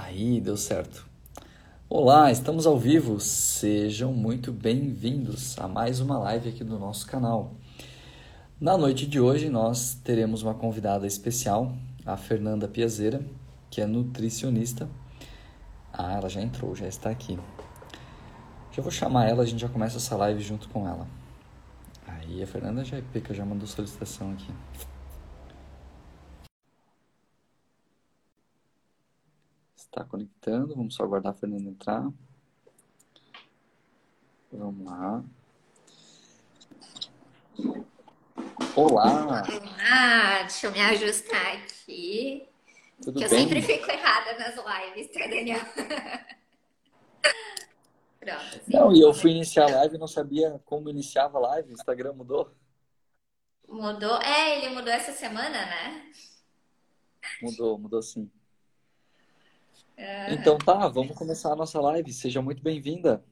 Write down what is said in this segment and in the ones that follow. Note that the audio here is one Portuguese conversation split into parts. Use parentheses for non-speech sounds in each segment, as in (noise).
Aí, deu certo. Olá, estamos ao vivo. Sejam muito bem-vindos a mais uma live aqui do nosso canal. Na noite de hoje, nós teremos uma convidada especial, a Fernanda Piazeira, que é nutricionista. Ah, ela já entrou, já está aqui. Já vou chamar ela, a gente já começa essa live junto com ela. Aí a Fernanda já é já mandou solicitação aqui. Está conectando, vamos só aguardar a Fernanda entrar. Vamos lá. Olá! Olá, deixa eu me ajustar aqui. Tudo que bem? eu sempre fico errada nas lives, tá, Daniel? (laughs) Pronto. assim. Não, e eu fui iniciar a live e não sabia como iniciava a live. O Instagram mudou? Mudou? É, ele mudou essa semana, né? Mudou, mudou sim. Então tá, vamos começar a nossa live. Seja muito bem-vinda.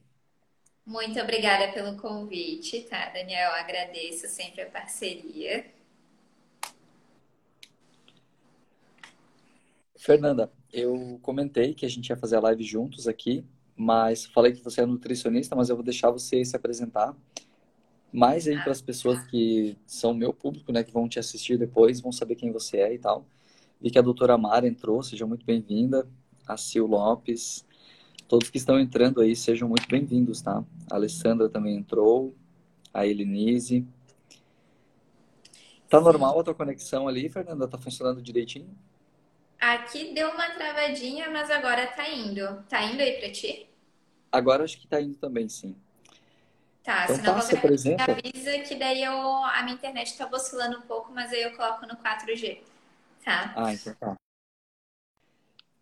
Muito obrigada pelo convite, tá, Daniel? Eu agradeço sempre a parceria. Fernanda, eu comentei que a gente ia fazer a live juntos aqui, mas falei que você é nutricionista, mas eu vou deixar você se apresentar. Mais aí para as pessoas que são meu público, né, que vão te assistir depois, vão saber quem você é e tal. Vi que a doutora Mara entrou, seja muito bem-vinda. A Sil Lopes, todos que estão entrando aí, sejam muito bem-vindos, tá? A Alessandra também entrou, a Elenise. Tá normal a tua conexão ali, Fernanda? Tá funcionando direitinho? Aqui deu uma travadinha, mas agora tá indo. Tá indo aí pra ti? Agora acho que tá indo também, sim. Tá, Então se não tá, coisa me apresenta. avisa que daí eu, a minha internet tá oscilando um pouco, mas aí eu coloco no 4G. Tá? Ah, então tá.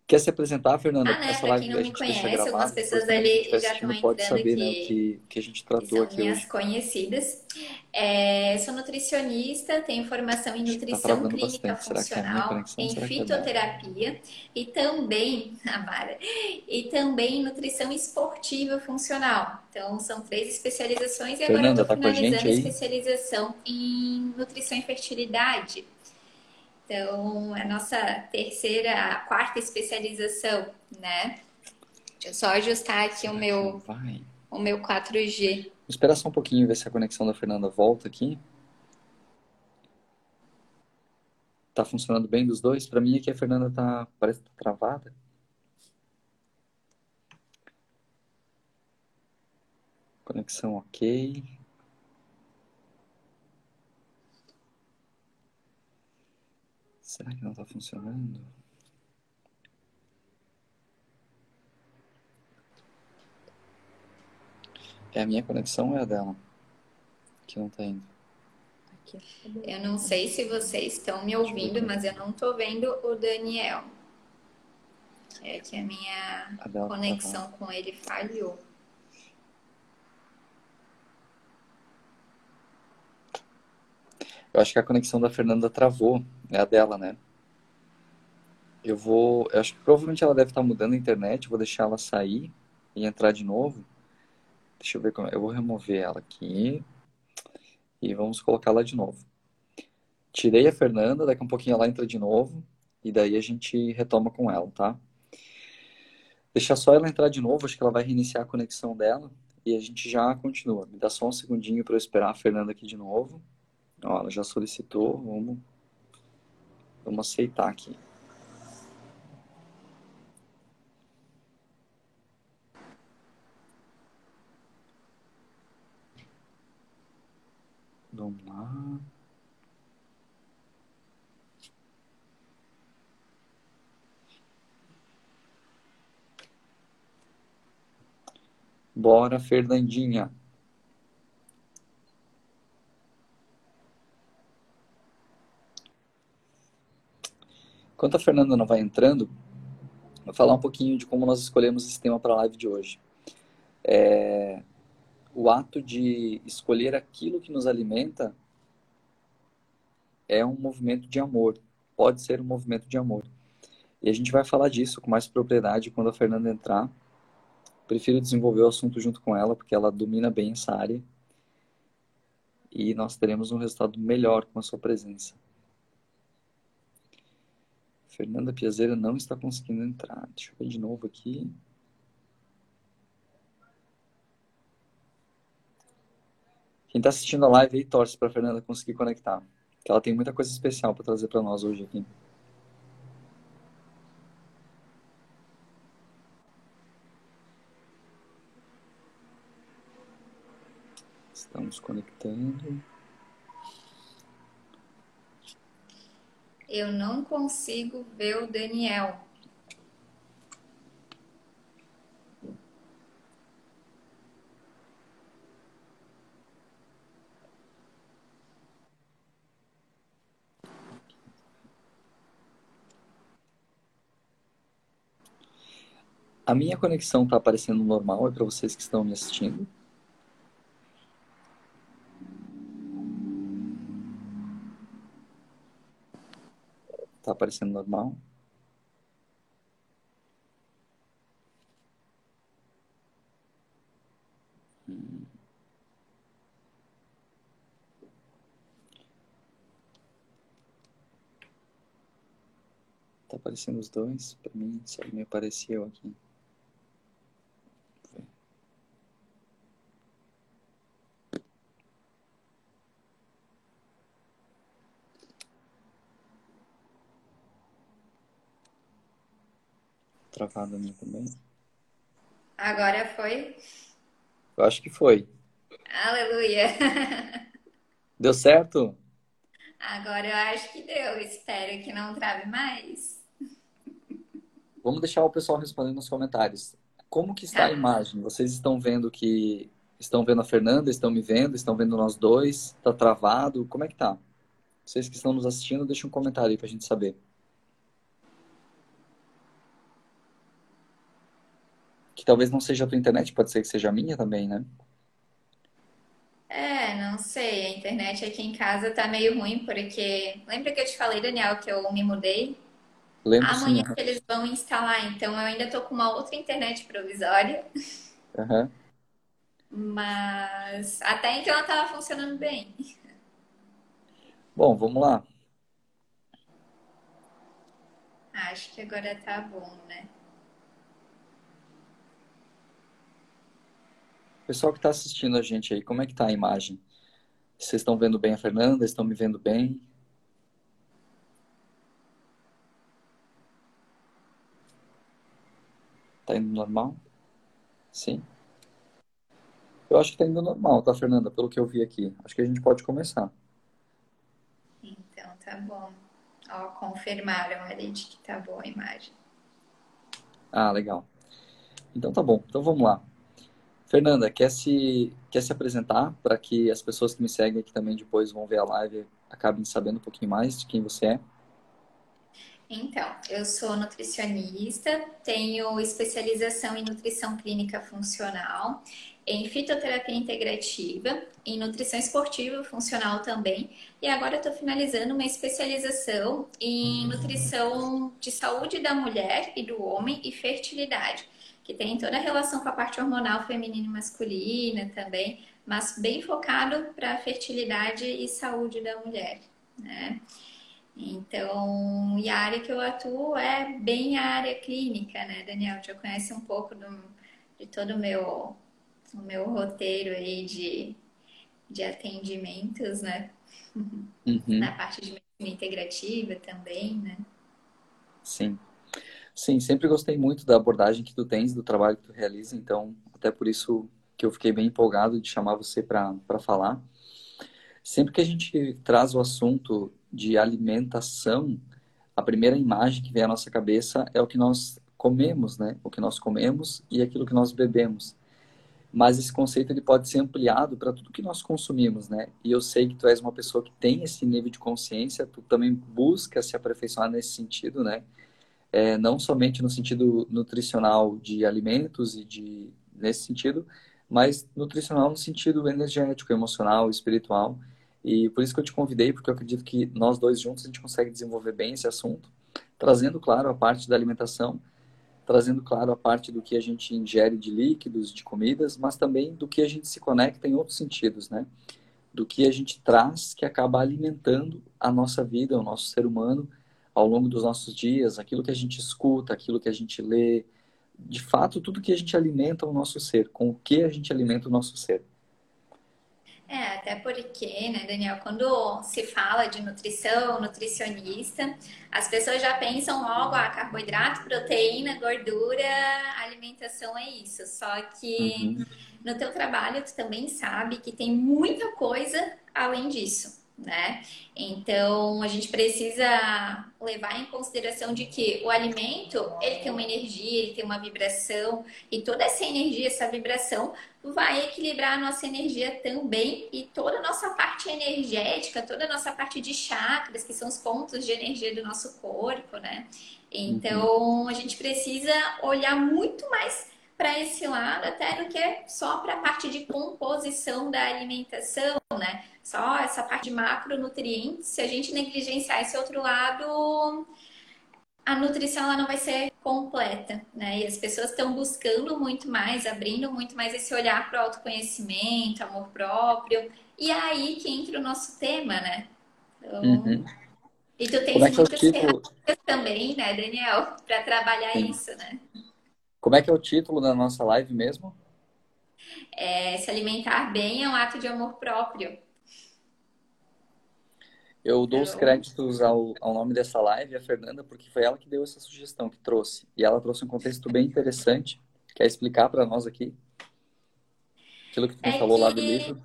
Quer se apresentar, Fernanda? Ah, né? essa Pra live quem não me conhece, algumas pessoas ali já estão assistindo pode entrando saber, né, o que, que, que a gente que tratou aqui minhas hoje. conhecidas. É, sou nutricionista, tenho formação em que tá nutrição travando clínica bastante. Que é funcional, conexão? em Será que é fitoterapia e também, (laughs) Amara, e também em nutrição esportiva funcional. Então, são três especializações e agora eu Fernanda, estou tá finalizando a especialização em nutrição e fertilidade. Então, a nossa terceira, a quarta especialização, né? Deixa eu só ajustar aqui o Será que meu, o meu 4G. Vou esperar só um pouquinho, ver se a conexão da Fernanda volta aqui. Tá funcionando bem dos dois? Pra mim aqui a Fernanda tá, parece que tá travada. Conexão ok. Será que não tá funcionando? É a minha conexão ou é a dela? Que não tá indo. Eu não sei se vocês estão me ouvindo, mas eu não tô vendo o Daniel. É que a minha A dela tá conexão com ele falhou. Eu acho que a conexão da Fernanda travou. É a dela, né? Eu vou. Eu acho que provavelmente ela deve estar mudando a internet. Eu vou deixar ela sair e entrar de novo. Deixa eu ver como. Eu vou remover ela aqui e vamos colocá-la de novo. Tirei a Fernanda, daqui a um pouquinho ela entra de novo e daí a gente retoma com ela, tá? Deixar só ela entrar de novo, acho que ela vai reiniciar a conexão dela e a gente já continua. Me dá só um segundinho para eu esperar a Fernanda aqui de novo. Ó, ela já solicitou, vamos, vamos aceitar aqui. Vamos lá. Bora, Fernandinha. Enquanto a Fernanda não vai entrando, vou falar um pouquinho de como nós escolhemos esse tema para a live de hoje. É, o ato de escolher aquilo que nos alimenta é um movimento de amor. Pode ser um movimento de amor. E a gente vai falar disso com mais propriedade quando a Fernanda entrar. Prefiro desenvolver o assunto junto com ela, porque ela domina bem essa área. E nós teremos um resultado melhor com a sua presença. Fernanda Piazeira não está conseguindo entrar. Deixa eu ver de novo aqui. Quem está assistindo a live aí torce para Fernanda conseguir conectar. Que ela tem muita coisa especial para trazer para nós hoje aqui. Estamos conectando. Eu não consigo ver o Daniel. A minha conexão está aparecendo normal, é para vocês que estão me assistindo. Está aparecendo normal. Tá aparecendo os dois? Para mim, só me apareceu aqui. Travada minha também. Agora foi? Eu acho que foi. Aleluia! (laughs) Deu certo? Agora eu acho que deu. Espero que não trave mais. (laughs) Vamos deixar o pessoal respondendo nos comentários. Como que está tá. a imagem? Vocês estão vendo que estão vendo a Fernanda, estão me vendo, estão vendo nós dois? Está travado? Como é que tá? Vocês que estão nos assistindo, deixem um comentário aí para a gente saber. Talvez não seja a tua internet, pode ser que seja a minha também, né? É, não sei. A internet aqui em casa tá meio ruim, porque. Lembra que eu te falei, Daniel, que eu me mudei? Lembro Amanhã sim. eles vão instalar, então eu ainda tô com uma outra internet provisória. Uhum. Mas até então ela tava funcionando bem. Bom, vamos lá. Acho que agora tá bom, né? Pessoal que está assistindo a gente aí, como é que tá a imagem? Vocês estão vendo bem a Fernanda? Estão me vendo bem? Tá indo normal? Sim. Eu acho que tá indo normal, tá, Fernanda? Pelo que eu vi aqui. Acho que a gente pode começar. Então tá bom. Ó, confirmaram ali de que tá boa a imagem. Ah, legal. Então tá bom. Então vamos lá. Fernanda, quer se, quer se apresentar para que as pessoas que me seguem aqui também depois vão ver a live acabem sabendo um pouquinho mais de quem você é? Então, eu sou nutricionista, tenho especialização em nutrição clínica funcional, em fitoterapia integrativa, em nutrição esportiva funcional também, e agora estou finalizando uma especialização em nutrição de saúde da mulher e do homem e fertilidade que tem toda a relação com a parte hormonal feminina e masculina também, mas bem focado para a fertilidade e saúde da mulher, né? Então, e a área que eu atuo é bem a área clínica, né, Daniel? Já conhece um pouco do, de todo o meu, o meu roteiro aí de, de atendimentos, né? Uhum. (laughs) Na parte de medicina integrativa também, né? Sim. Sim, sempre gostei muito da abordagem que tu tens, do trabalho que tu realiza, então até por isso que eu fiquei bem empolgado de chamar você para falar. Sempre que a gente traz o assunto de alimentação, a primeira imagem que vem à nossa cabeça é o que nós comemos, né? O que nós comemos e aquilo que nós bebemos. Mas esse conceito ele pode ser ampliado para tudo que nós consumimos, né? E eu sei que tu és uma pessoa que tem esse nível de consciência, tu também busca se aperfeiçoar nesse sentido, né? É, não somente no sentido nutricional de alimentos e de nesse sentido, mas nutricional no sentido energético, emocional, espiritual. E por isso que eu te convidei, porque eu acredito que nós dois juntos a gente consegue desenvolver bem esse assunto, trazendo, claro, a parte da alimentação, trazendo, claro, a parte do que a gente ingere de líquidos, de comidas, mas também do que a gente se conecta em outros sentidos, né? Do que a gente traz que acaba alimentando a nossa vida, o nosso ser humano, ao longo dos nossos dias, aquilo que a gente escuta, aquilo que a gente lê, de fato, tudo que a gente alimenta o nosso ser, com o que a gente alimenta o nosso ser. É, até porque, né, Daniel, quando se fala de nutrição, nutricionista, as pessoas já pensam logo, ah, carboidrato, proteína, gordura, alimentação é isso. Só que uhum. no teu trabalho tu também sabe que tem muita coisa além disso né? Então a gente precisa levar em consideração de que o alimento ele tem uma energia, ele tem uma vibração e toda essa energia, essa vibração vai equilibrar a nossa energia também e toda a nossa parte energética, toda a nossa parte de chakras, que são os pontos de energia do nosso corpo, né? Então a gente precisa olhar muito mais para esse lado até do que só para a parte de composição da alimentação, né? Só essa parte de macronutrientes, se a gente negligenciar esse outro lado, a nutrição ela não vai ser completa, né? E as pessoas estão buscando muito mais, abrindo muito mais esse olhar para o autoconhecimento, amor próprio. E é aí que entra o nosso tema, né? Então, uhum. E tu tens é muitas tipo... ferramentas também, né, Daniel, para trabalhar Sim. isso, né? Como é que é o título da nossa live mesmo? É, se alimentar bem é um ato de amor próprio. Eu dou os créditos ao, ao nome dessa live, a Fernanda, porque foi ela que deu essa sugestão, que trouxe. E ela trouxe um contexto bem interessante. Quer explicar para nós aqui? Aquilo que tu é falou que... lá do livro.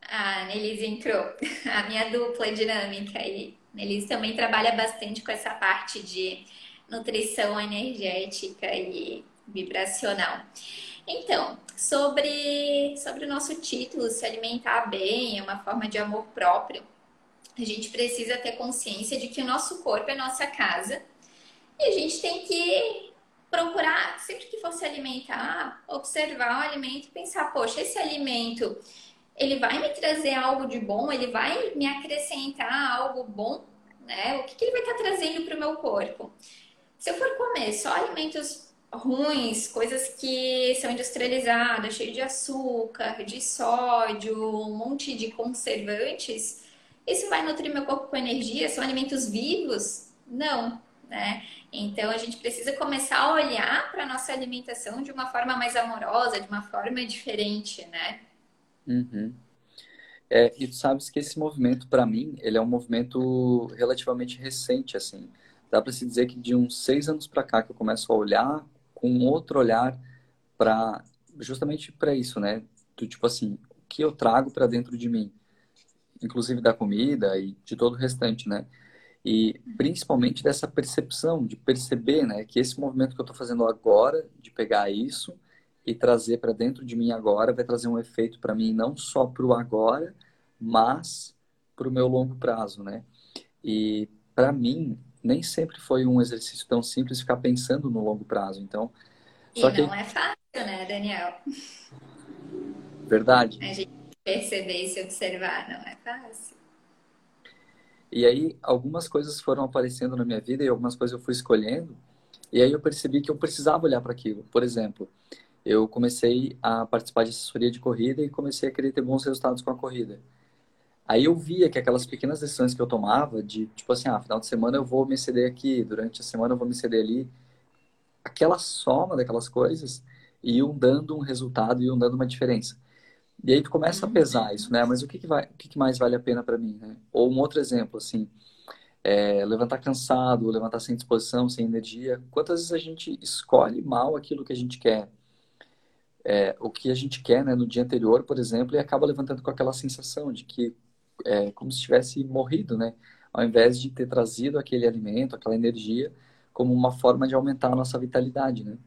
A Nelise entrou, (laughs) a minha dupla dinâmica. E Nelise também trabalha bastante com essa parte de nutrição energética e vibracional. Então, sobre, sobre o nosso título, se alimentar bem é uma forma de amor próprio, a gente precisa ter consciência de que o nosso corpo é nossa casa e a gente tem que procurar, sempre que for se alimentar, observar o alimento e pensar, poxa, esse alimento, ele vai me trazer algo de bom, ele vai me acrescentar algo bom, né? O que, que ele vai estar trazendo para o meu corpo? Se eu for comer só alimentos ruins, coisas que são industrializadas, cheias de açúcar, de sódio, um monte de conservantes, isso vai nutrir meu corpo com energia? São alimentos vivos? Não, né? Então a gente precisa começar a olhar para a nossa alimentação de uma forma mais amorosa, de uma forma diferente, né? Uhum. É, e tu sabes que esse movimento, para mim, ele é um movimento relativamente recente, assim dá para se dizer que de uns seis anos para cá que eu começo a olhar com outro olhar para justamente para isso, né? Do tipo assim, o que eu trago para dentro de mim, inclusive da comida e de todo o restante, né? E principalmente dessa percepção, de perceber, né, que esse movimento que eu estou fazendo agora, de pegar isso e trazer para dentro de mim agora, vai trazer um efeito para mim não só para o agora, mas para o meu longo prazo, né? E para mim, nem sempre foi um exercício tão simples ficar pensando no longo prazo. Então, só e que... não é fácil, né, Daniel? Verdade. A gente perceber e se observar não é fácil. E aí, algumas coisas foram aparecendo na minha vida e algumas coisas eu fui escolhendo. E aí eu percebi que eu precisava olhar para aquilo. Por exemplo, eu comecei a participar de assessoria de corrida e comecei a querer ter bons resultados com a corrida. Aí eu via que aquelas pequenas decisões que eu tomava, de tipo assim, ah, final de semana eu vou me ceder aqui, durante a semana eu vou me ceder ali, aquela soma daquelas coisas iam dando um resultado, iam dando uma diferença. E aí tu começa a uhum. pesar isso, né? Mas o que, que, vai, o que, que mais vale a pena para mim, né? Ou um outro exemplo, assim, é, levantar cansado, levantar sem disposição, sem energia. Quantas vezes a gente escolhe mal aquilo que a gente quer? É, o que a gente quer né, no dia anterior, por exemplo, e acaba levantando com aquela sensação de que é, como se tivesse morrido, né? Ao invés de ter trazido aquele alimento, aquela energia, como uma forma de aumentar a nossa vitalidade, né?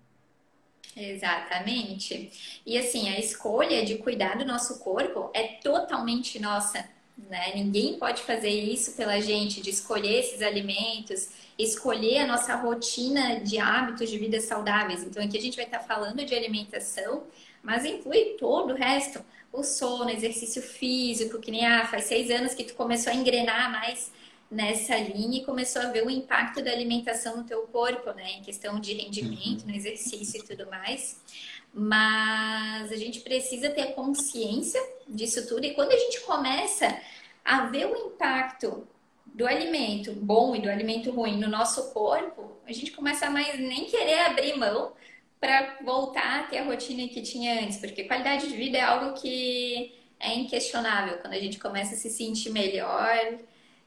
Exatamente. E assim, a escolha de cuidar do nosso corpo é totalmente nossa, né? Ninguém pode fazer isso pela gente, de escolher esses alimentos, escolher a nossa rotina de hábitos de vida saudáveis. Então, aqui a gente vai estar falando de alimentação, mas inclui todo o resto o sono, exercício físico, que nem ah, faz seis anos que tu começou a engrenar mais nessa linha e começou a ver o impacto da alimentação no teu corpo, né? Em questão de rendimento, uhum. no exercício e tudo mais. Mas a gente precisa ter consciência disso tudo e quando a gente começa a ver o impacto do alimento bom e do alimento ruim no nosso corpo, a gente começa a mais nem querer abrir mão para voltar a ter a rotina que tinha antes, porque qualidade de vida é algo que é inquestionável. Quando a gente começa a se sentir melhor,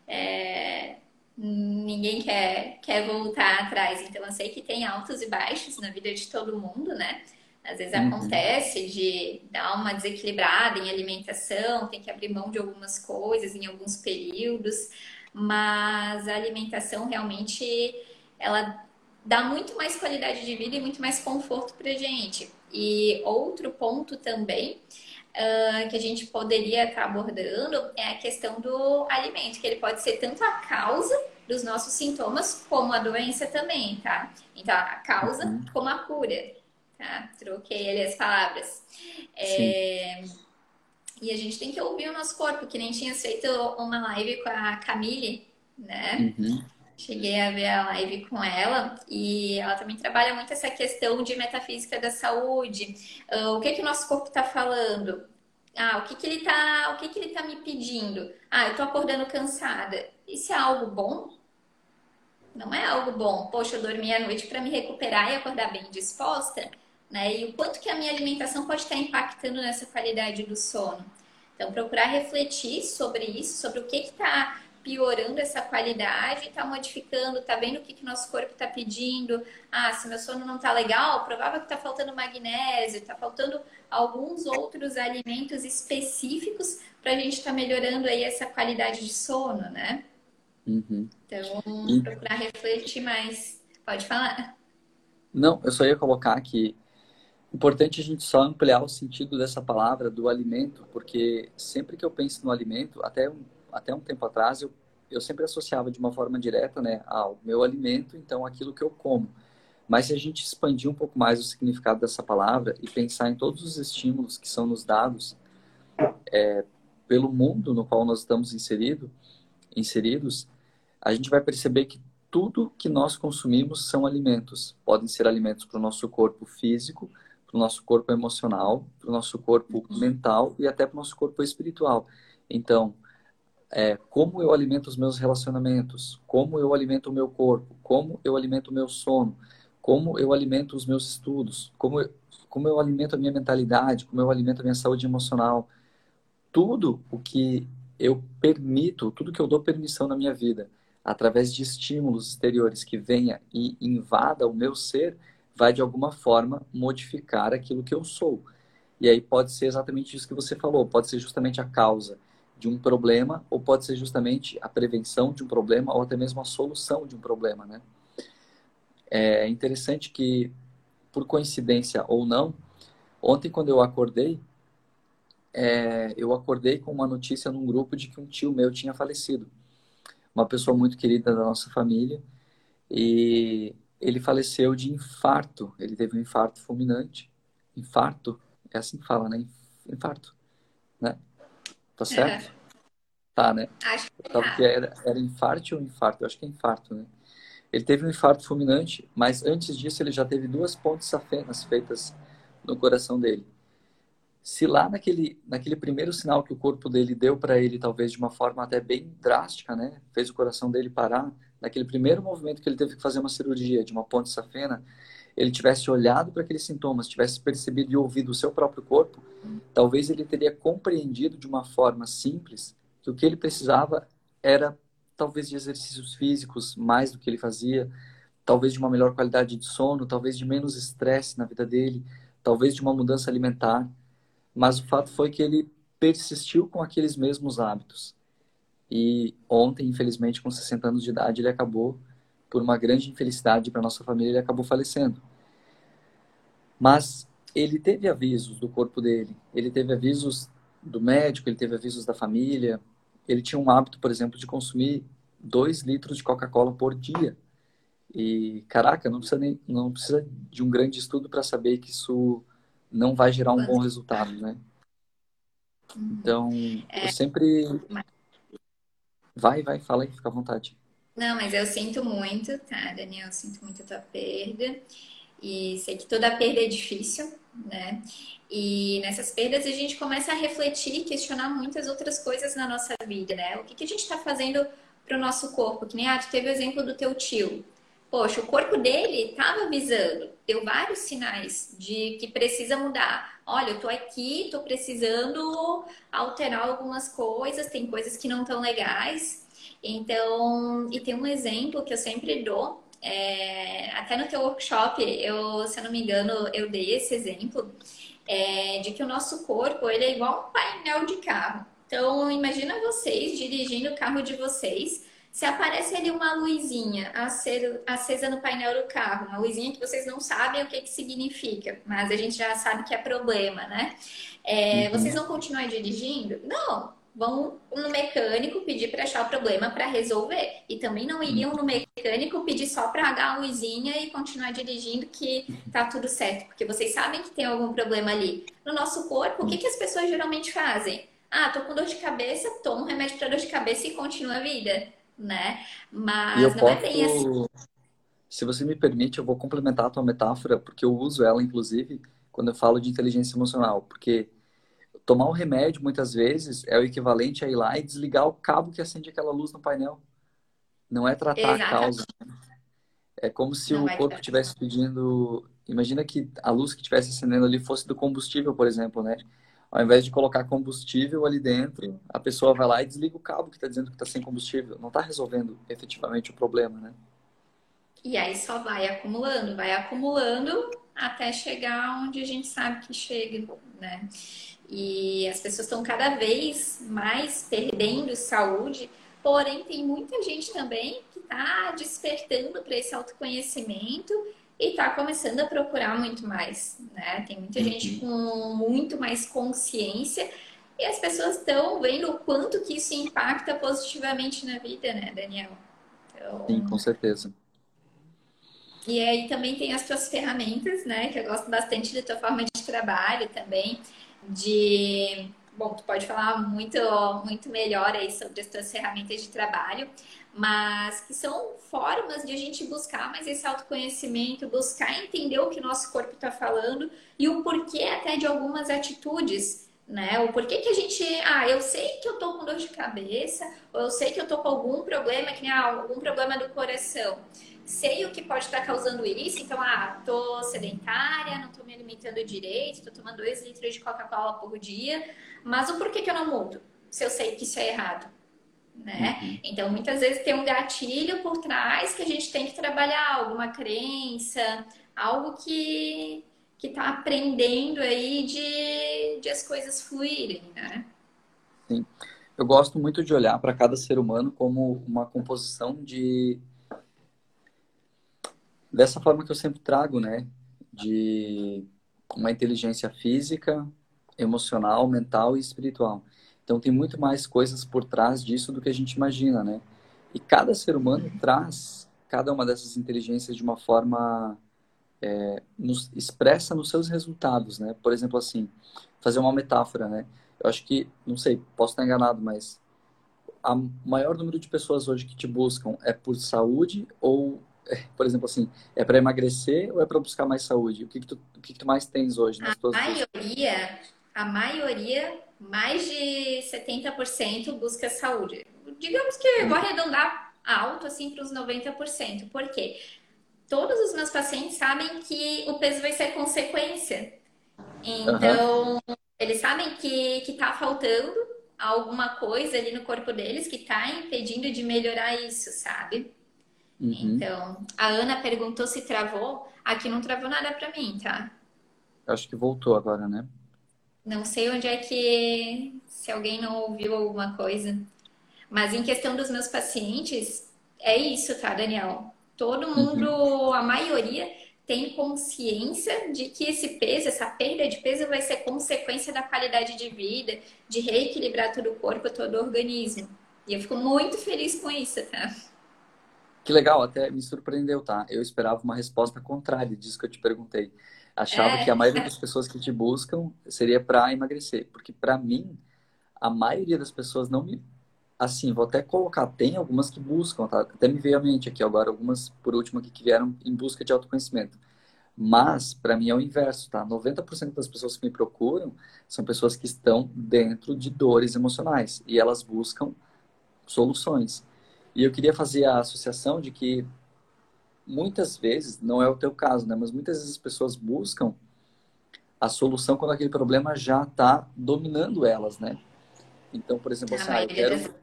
é... ninguém quer, quer voltar atrás. Então, eu sei que tem altos e baixos na vida de todo mundo, né? Às vezes uhum. acontece de dar uma desequilibrada em alimentação, tem que abrir mão de algumas coisas em alguns períodos, mas a alimentação realmente ela dá muito mais qualidade de vida e muito mais conforto para gente. E outro ponto também uh, que a gente poderia estar abordando é a questão do alimento, que ele pode ser tanto a causa dos nossos sintomas como a doença também, tá? Então, a causa uhum. como a cura, tá? Troquei ali as palavras. É... E a gente tem que ouvir o nosso corpo, que nem tinha feito uma live com a Camille, né? Uhum. Cheguei a ver a live com ela e ela também trabalha muito essa questão de metafísica da saúde. Uh, o que que o nosso corpo está falando? Ah, o que que ele tá, o que que ele tá me pedindo? Ah, eu tô acordando cansada. Isso é algo bom? Não é algo bom. Poxa, eu dormi à noite para me recuperar e acordar bem disposta, né? E o quanto que a minha alimentação pode estar impactando nessa qualidade do sono. Então, procurar refletir sobre isso, sobre o que está piorando essa qualidade, está modificando, está vendo o que, que nosso corpo está pedindo. Ah, se meu sono não está legal, provável que está faltando magnésio, está faltando alguns outros alimentos específicos para a gente estar tá melhorando aí essa qualidade de sono, né? Uhum. Então, e... procurar refletir mais. Pode falar. Não, eu só ia colocar que importante a gente só ampliar o sentido dessa palavra do alimento, porque sempre que eu penso no alimento, até até um tempo atrás, eu, eu sempre associava de uma forma direta né, ao meu alimento, então aquilo que eu como. Mas se a gente expandir um pouco mais o significado dessa palavra e pensar em todos os estímulos que são nos dados é, pelo mundo no qual nós estamos inserido, inseridos, a gente vai perceber que tudo que nós consumimos são alimentos. Podem ser alimentos para o nosso corpo físico, para o nosso corpo emocional, para o nosso corpo mental e até para o nosso corpo espiritual. Então, é, como eu alimento os meus relacionamentos, como eu alimento o meu corpo, como eu alimento o meu sono, como eu alimento os meus estudos, como eu, como eu alimento a minha mentalidade, como eu alimento a minha saúde emocional. Tudo o que eu permito, tudo que eu dou permissão na minha vida, através de estímulos exteriores que venha e invada o meu ser, vai de alguma forma modificar aquilo que eu sou. E aí pode ser exatamente isso que você falou, pode ser justamente a causa de um problema, ou pode ser justamente a prevenção de um problema, ou até mesmo a solução de um problema, né? É interessante que, por coincidência ou não, ontem quando eu acordei, é, eu acordei com uma notícia num grupo de que um tio meu tinha falecido. Uma pessoa muito querida da nossa família. E ele faleceu de infarto. Ele teve um infarto fulminante. Infarto, é assim que fala, né? Infarto? Tá certo? É. Tá, né? Acho que, tá. que era, era infarto ou infarto? Eu acho que é infarto, né? Ele teve um infarto fulminante, mas antes disso ele já teve duas pontes safenas feitas no coração dele. Se lá naquele, naquele primeiro sinal que o corpo dele deu para ele, talvez de uma forma até bem drástica, né? Fez o coração dele parar, naquele primeiro movimento que ele teve que fazer uma cirurgia de uma ponte safena, ele tivesse olhado para aqueles sintomas, tivesse percebido e ouvido o seu próprio corpo, talvez ele teria compreendido de uma forma simples que o que ele precisava era talvez de exercícios físicos mais do que ele fazia, talvez de uma melhor qualidade de sono, talvez de menos estresse na vida dele, talvez de uma mudança alimentar. Mas o fato foi que ele persistiu com aqueles mesmos hábitos. E ontem, infelizmente, com 60 anos de idade, ele acabou por uma grande infelicidade para nossa família, ele acabou falecendo. Mas ele teve avisos do corpo dele, ele teve avisos do médico, ele teve avisos da família. Ele tinha um hábito, por exemplo, de consumir dois litros de Coca-Cola por dia. E, caraca, não precisa, nem, não precisa de um grande estudo para saber que isso não vai gerar um bom resultado, né? Então, é, eu sempre. Vai, vai, fala aí, fica à vontade. Não, mas eu sinto muito, tá, Daniel? Eu sinto muito a tua perda. E sei que toda perda é difícil, né? E nessas perdas a gente começa a refletir e questionar muitas outras coisas na nossa vida, né? O que, que a gente está fazendo para o nosso corpo. Que nem, ah, tu teve o exemplo do teu tio. Poxa, o corpo dele estava avisando, deu vários sinais de que precisa mudar. Olha, eu tô aqui, tô precisando alterar algumas coisas, tem coisas que não estão legais. Então, e tem um exemplo que eu sempre dou, é, até no teu workshop, eu, se eu não me engano, eu dei esse exemplo, é, de que o nosso corpo ele é igual um painel de carro. Então, imagina vocês dirigindo o carro de vocês se aparece ali uma luzinha acesa no painel do carro, uma luzinha que vocês não sabem o que, que significa, mas a gente já sabe que é problema, né? É, uhum. Vocês vão continuar dirigindo? Não, vão no mecânico pedir para achar o problema para resolver. E também não iriam no mecânico pedir só para apagar a luzinha e continuar dirigindo que tá tudo certo, porque vocês sabem que tem algum problema ali. No nosso corpo, o que, que as pessoas geralmente fazem? Ah, tô com dor de cabeça, tomo um remédio para dor de cabeça e continua a vida né? Mas não posso, é bem assim. Se você me permite, eu vou complementar a tua metáfora, porque eu uso ela, inclusive, quando eu falo de inteligência emocional. Porque tomar um remédio, muitas vezes, é o equivalente a ir lá e desligar o cabo que acende aquela luz no painel. Não é tratar Exatamente. a causa. Né? É como se não o corpo estivesse pedindo. Imagina que a luz que estivesse acendendo ali fosse do combustível, por exemplo, né? Ao invés de colocar combustível ali dentro, a pessoa vai lá e desliga o cabo que está dizendo que está sem combustível. Não está resolvendo efetivamente o problema, né? E aí só vai acumulando, vai acumulando até chegar onde a gente sabe que chega, né? E as pessoas estão cada vez mais perdendo saúde, porém tem muita gente também que está despertando para esse autoconhecimento e está começando a procurar muito mais, né? Tem muita gente uhum. com muito mais consciência e as pessoas estão vendo o quanto que isso impacta positivamente na vida, né, Daniel? Então... Sim, com certeza. E aí também tem as tuas ferramentas, né? Que eu gosto bastante da tua forma de trabalho também, de bom, tu pode falar muito, muito melhor aí sobre as tuas ferramentas de trabalho, mas que são formas de a gente buscar mais esse autoconhecimento, buscar entender o que nosso corpo está falando e o porquê até de algumas atitudes, né? O porquê que a gente, ah, eu sei que eu tô com dor de cabeça, ou eu sei que eu tô com algum problema, que nem ah, algum problema do coração. Sei o que pode estar causando isso, então, ah, tô sedentária, não tô me alimentando direito, tô tomando 2 litros de Coca-Cola por dia, mas o porquê que eu não mudo? Se eu sei que isso é errado né? Uhum. Então, muitas vezes tem um gatilho por trás que a gente tem que trabalhar, alguma crença, algo que que está aprendendo aí de, de as coisas fluírem, né? Sim. Eu gosto muito de olhar para cada ser humano como uma composição de dessa forma que eu sempre trago, né? De uma inteligência física, emocional, mental e espiritual. Então tem muito mais coisas por trás disso do que a gente imagina, né? E cada ser humano traz cada uma dessas inteligências de uma forma é, nos, expressa nos seus resultados, né? Por exemplo, assim, fazer uma metáfora, né? Eu acho que, não sei, posso estar enganado, mas a maior número de pessoas hoje que te buscam é por saúde ou, por exemplo, assim, é para emagrecer ou é para buscar mais saúde? O que, que, tu, o que, que tu mais tens hoje nas a tuas maioria, a maioria mais de 70% busca saúde. Digamos que eu vou arredondar alto assim para os 90%. Por quê? Todos os meus pacientes sabem que o peso vai ser consequência. Então, uhum. eles sabem que está faltando alguma coisa ali no corpo deles que está impedindo de melhorar isso, sabe? Uhum. Então, a Ana perguntou se travou. Aqui não travou nada para mim, tá? Acho que voltou agora, né? Não sei onde é que, se alguém não ouviu alguma coisa. Mas em questão dos meus pacientes, é isso, tá, Daniel? Todo mundo, uhum. a maioria, tem consciência de que esse peso, essa perda de peso vai ser consequência da qualidade de vida, de reequilibrar todo o corpo, todo o organismo. E eu fico muito feliz com isso, tá? Que legal, até me surpreendeu, tá? Eu esperava uma resposta contrária disso que eu te perguntei achava é. que a maioria (laughs) das pessoas que te buscam seria para emagrecer, porque para mim a maioria das pessoas não me assim, vou até colocar, tem algumas que buscam, tá? Até me veio à mente aqui agora algumas por último aqui que vieram em busca de autoconhecimento. Mas para mim é o inverso, tá? 90% das pessoas que me procuram são pessoas que estão dentro de dores emocionais e elas buscam soluções. E eu queria fazer a associação de que muitas vezes, não é o teu caso, né? Mas muitas vezes as pessoas buscam a solução quando aquele problema já está dominando elas, né? Então, por exemplo, assim, ah, eu quero,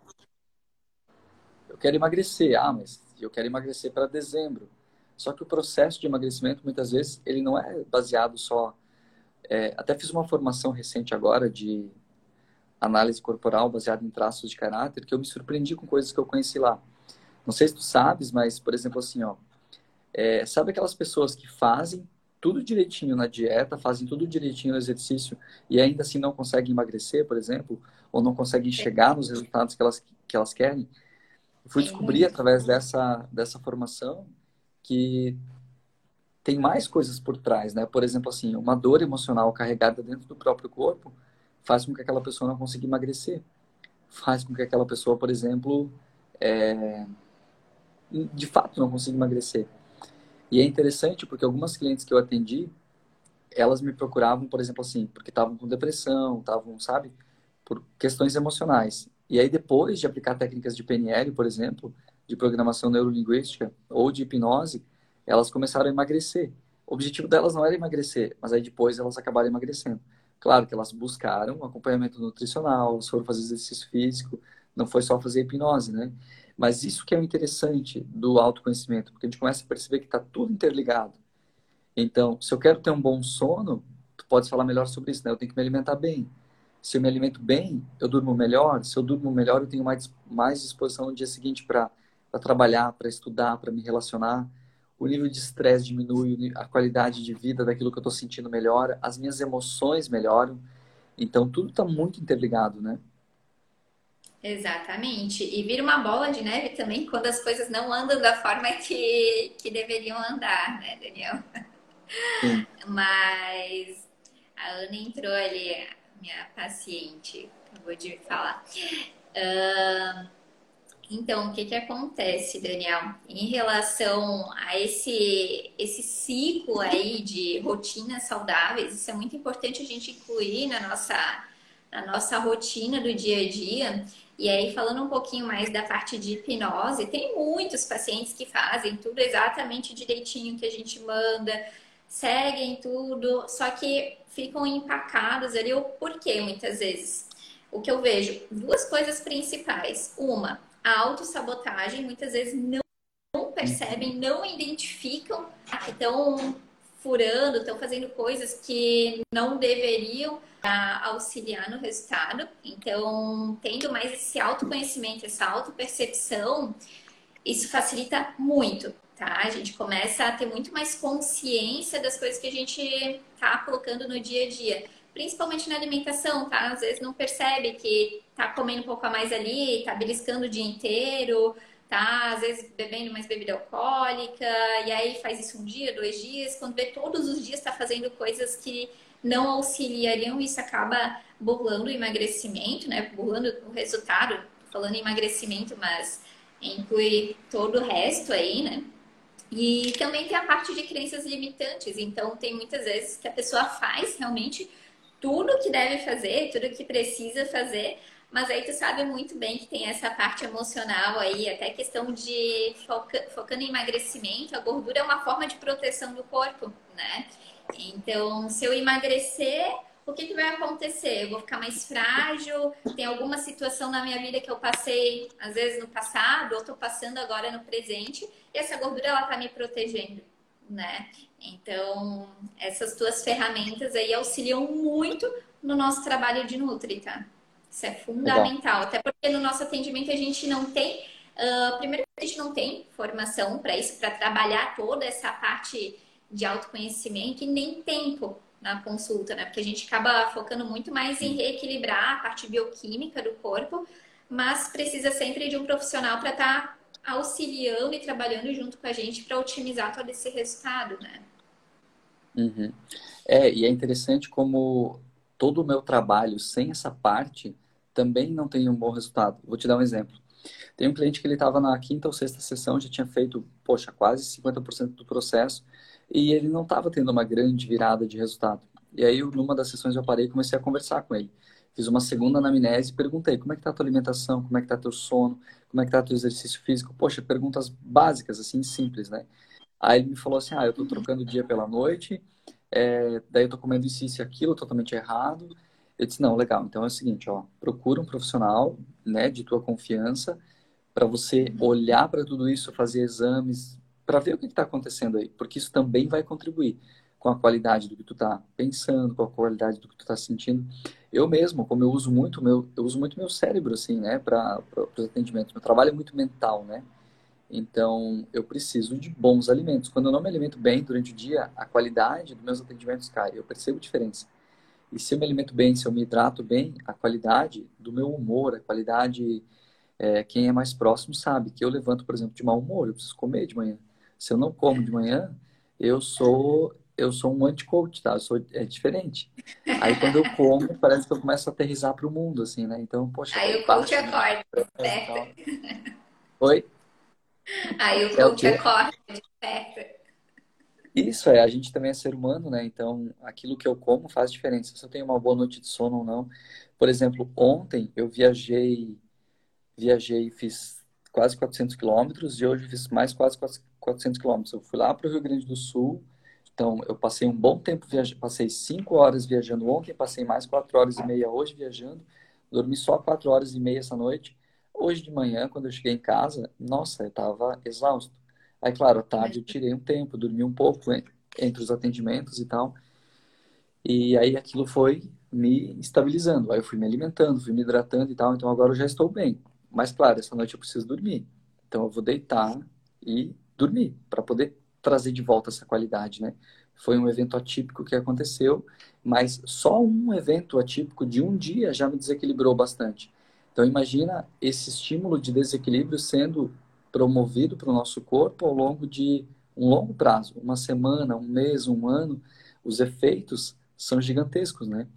eu quero emagrecer. Ah, mas eu quero emagrecer para dezembro. Só que o processo de emagrecimento, muitas vezes, ele não é baseado só... É, até fiz uma formação recente agora de análise corporal baseada em traços de caráter, que eu me surpreendi com coisas que eu conheci lá. Não sei se tu sabes, mas, por exemplo, assim, ó, é, sabe aquelas pessoas que fazem tudo direitinho na dieta, fazem tudo direitinho no exercício e ainda assim não conseguem emagrecer, por exemplo, ou não conseguem chegar nos resultados que elas, que elas querem? Eu fui descobrir através dessa, dessa formação que tem mais coisas por trás, né? Por exemplo, assim, uma dor emocional carregada dentro do próprio corpo faz com que aquela pessoa não consiga emagrecer. Faz com que aquela pessoa, por exemplo, é, de fato não consiga emagrecer. E é interessante porque algumas clientes que eu atendi, elas me procuravam, por exemplo, assim, porque estavam com depressão, estavam, sabe, por questões emocionais. E aí, depois de aplicar técnicas de PNL, por exemplo, de programação neurolinguística ou de hipnose, elas começaram a emagrecer. O objetivo delas não era emagrecer, mas aí depois elas acabaram emagrecendo. Claro que elas buscaram acompanhamento nutricional, foram fazer exercício físico, não foi só fazer hipnose, né? Mas isso que é o interessante do autoconhecimento, porque a gente começa a perceber que está tudo interligado. Então, se eu quero ter um bom sono, tu pode falar melhor sobre isso, né? Eu tenho que me alimentar bem. Se eu me alimento bem, eu durmo melhor. Se eu durmo melhor, eu tenho mais, mais disposição no dia seguinte para trabalhar, para estudar, para me relacionar. O nível de estresse diminui, a qualidade de vida daquilo que eu estou sentindo melhora, as minhas emoções melhoram. Então, tudo está muito interligado, né? Exatamente. E vira uma bola de neve também quando as coisas não andam da forma que, que deveriam andar, né, Daniel? Sim. (laughs) Mas a Ana entrou ali, minha paciente, acabou de falar. Uh, então, o que, que acontece, Daniel? Em relação a esse, esse ciclo aí de rotinas saudáveis, isso é muito importante a gente incluir na nossa, na nossa rotina do dia a dia e aí, falando um pouquinho mais da parte de hipnose, tem muitos pacientes que fazem tudo exatamente direitinho que a gente manda, seguem tudo, só que ficam empacados ali. O porquê, muitas vezes? O que eu vejo, duas coisas principais. Uma, a autossabotagem, muitas vezes não percebem, não identificam estão furando, estão fazendo coisas que não deveriam auxiliar no resultado. Então, tendo mais esse autoconhecimento, essa autopercepção, isso facilita muito, tá? A gente começa a ter muito mais consciência das coisas que a gente tá colocando no dia a dia. Principalmente na alimentação, tá? Às vezes não percebe que tá comendo um pouco a mais ali, tá beliscando o dia inteiro, tá? Às vezes bebendo mais bebida alcoólica, e aí faz isso um dia, dois dias, quando vê todos os dias tá fazendo coisas que não auxiliariam, isso acaba burlando o emagrecimento, né? Burlando o resultado, falando em emagrecimento, mas inclui todo o resto aí, né? E também tem a parte de crenças limitantes. Então, tem muitas vezes que a pessoa faz realmente tudo que deve fazer, tudo que precisa fazer, mas aí tu sabe muito bem que tem essa parte emocional aí, até questão de foca, focando em emagrecimento, a gordura é uma forma de proteção do corpo, né? Então, se eu emagrecer, o que, que vai acontecer? Eu vou ficar mais frágil? Tem alguma situação na minha vida que eu passei, às vezes, no passado, ou estou passando agora no presente, e essa gordura, ela está me protegendo, né? Então, essas tuas ferramentas aí auxiliam muito no nosso trabalho de Nutri, tá? Isso é fundamental. Legal. Até porque no nosso atendimento a gente não tem... Uh, primeiro, a gente não tem formação para isso, para trabalhar toda essa parte de autoconhecimento e nem tempo na consulta, né? Porque a gente acaba focando muito mais em reequilibrar a parte bioquímica do corpo, mas precisa sempre de um profissional para estar tá auxiliando e trabalhando junto com a gente para otimizar todo esse resultado, né? Uhum. É, e é interessante como todo o meu trabalho sem essa parte também não tem um bom resultado. Vou te dar um exemplo. Tem um cliente que ele estava na quinta ou sexta sessão, já tinha feito, poxa, quase 50% do processo, e ele não estava tendo uma grande virada de resultado. E aí, numa das sessões, eu parei e comecei a conversar com ele. Fiz uma segunda anamnese e perguntei como é que tá a tua alimentação, como é que tá teu sono, como é que tá teu exercício físico. Poxa, perguntas básicas, assim, simples, né? Aí ele me falou assim, ah, eu tô trocando o dia pela noite, é, daí eu tô comendo isso, isso e aquilo, totalmente errado. Eu disse, não, legal, então é o seguinte, ó, procura um profissional, né, de tua confiança, para você olhar para tudo isso, fazer exames, para ver o que está acontecendo aí, porque isso também vai contribuir com a qualidade do que tu está pensando, com a qualidade do que tu está sentindo. Eu mesmo, como eu uso muito meu, eu uso muito meu cérebro assim, né, para os atendimentos. Meu trabalho é muito mental, né? Então, eu preciso de bons alimentos. Quando eu não me alimento bem durante o dia, a qualidade dos meus atendimentos cai. Eu percebo diferença. E se eu me alimento bem, se eu me hidrato bem, a qualidade do meu humor, a qualidade. É, quem é mais próximo sabe que eu levanto, por exemplo, de mau humor, eu preciso comer de manhã. Se eu não como de manhã, eu sou eu sou um anti-coach, tá? Eu sou, é diferente. Aí quando eu como, parece que eu começo a aterrizar para o mundo, assim, né? Então, poxa. Aí o coach acorda, desperta. Oi? Aí o é coach é acorda, desperta. Isso é, a gente também é ser humano, né? Então, aquilo que eu como faz diferença. Se eu tenho uma boa noite de sono ou não. Por exemplo, ontem eu viajei, viajei, fiz quase 400 quilômetros e hoje fiz mais quase 400 quilômetros. Eu fui lá para o Rio Grande do Sul então, eu passei um bom tempo viajando, passei cinco horas viajando ontem, passei mais quatro horas e meia hoje viajando, dormi só quatro horas e meia essa noite. Hoje de manhã, quando eu cheguei em casa, nossa, eu estava exausto. Aí, claro, à tarde eu tirei um tempo, dormi um pouco entre os atendimentos e tal. E aí aquilo foi me estabilizando. Aí eu fui me alimentando, fui me hidratando e tal. Então agora eu já estou bem. Mas, claro, essa noite eu preciso dormir. Então eu vou deitar e dormir para poder trazer de volta essa qualidade, né? Foi um evento atípico que aconteceu, mas só um evento atípico de um dia já me desequilibrou bastante. Então imagina esse estímulo de desequilíbrio sendo promovido para o nosso corpo ao longo de um longo prazo, uma semana, um mês, um ano, os efeitos são gigantescos, né?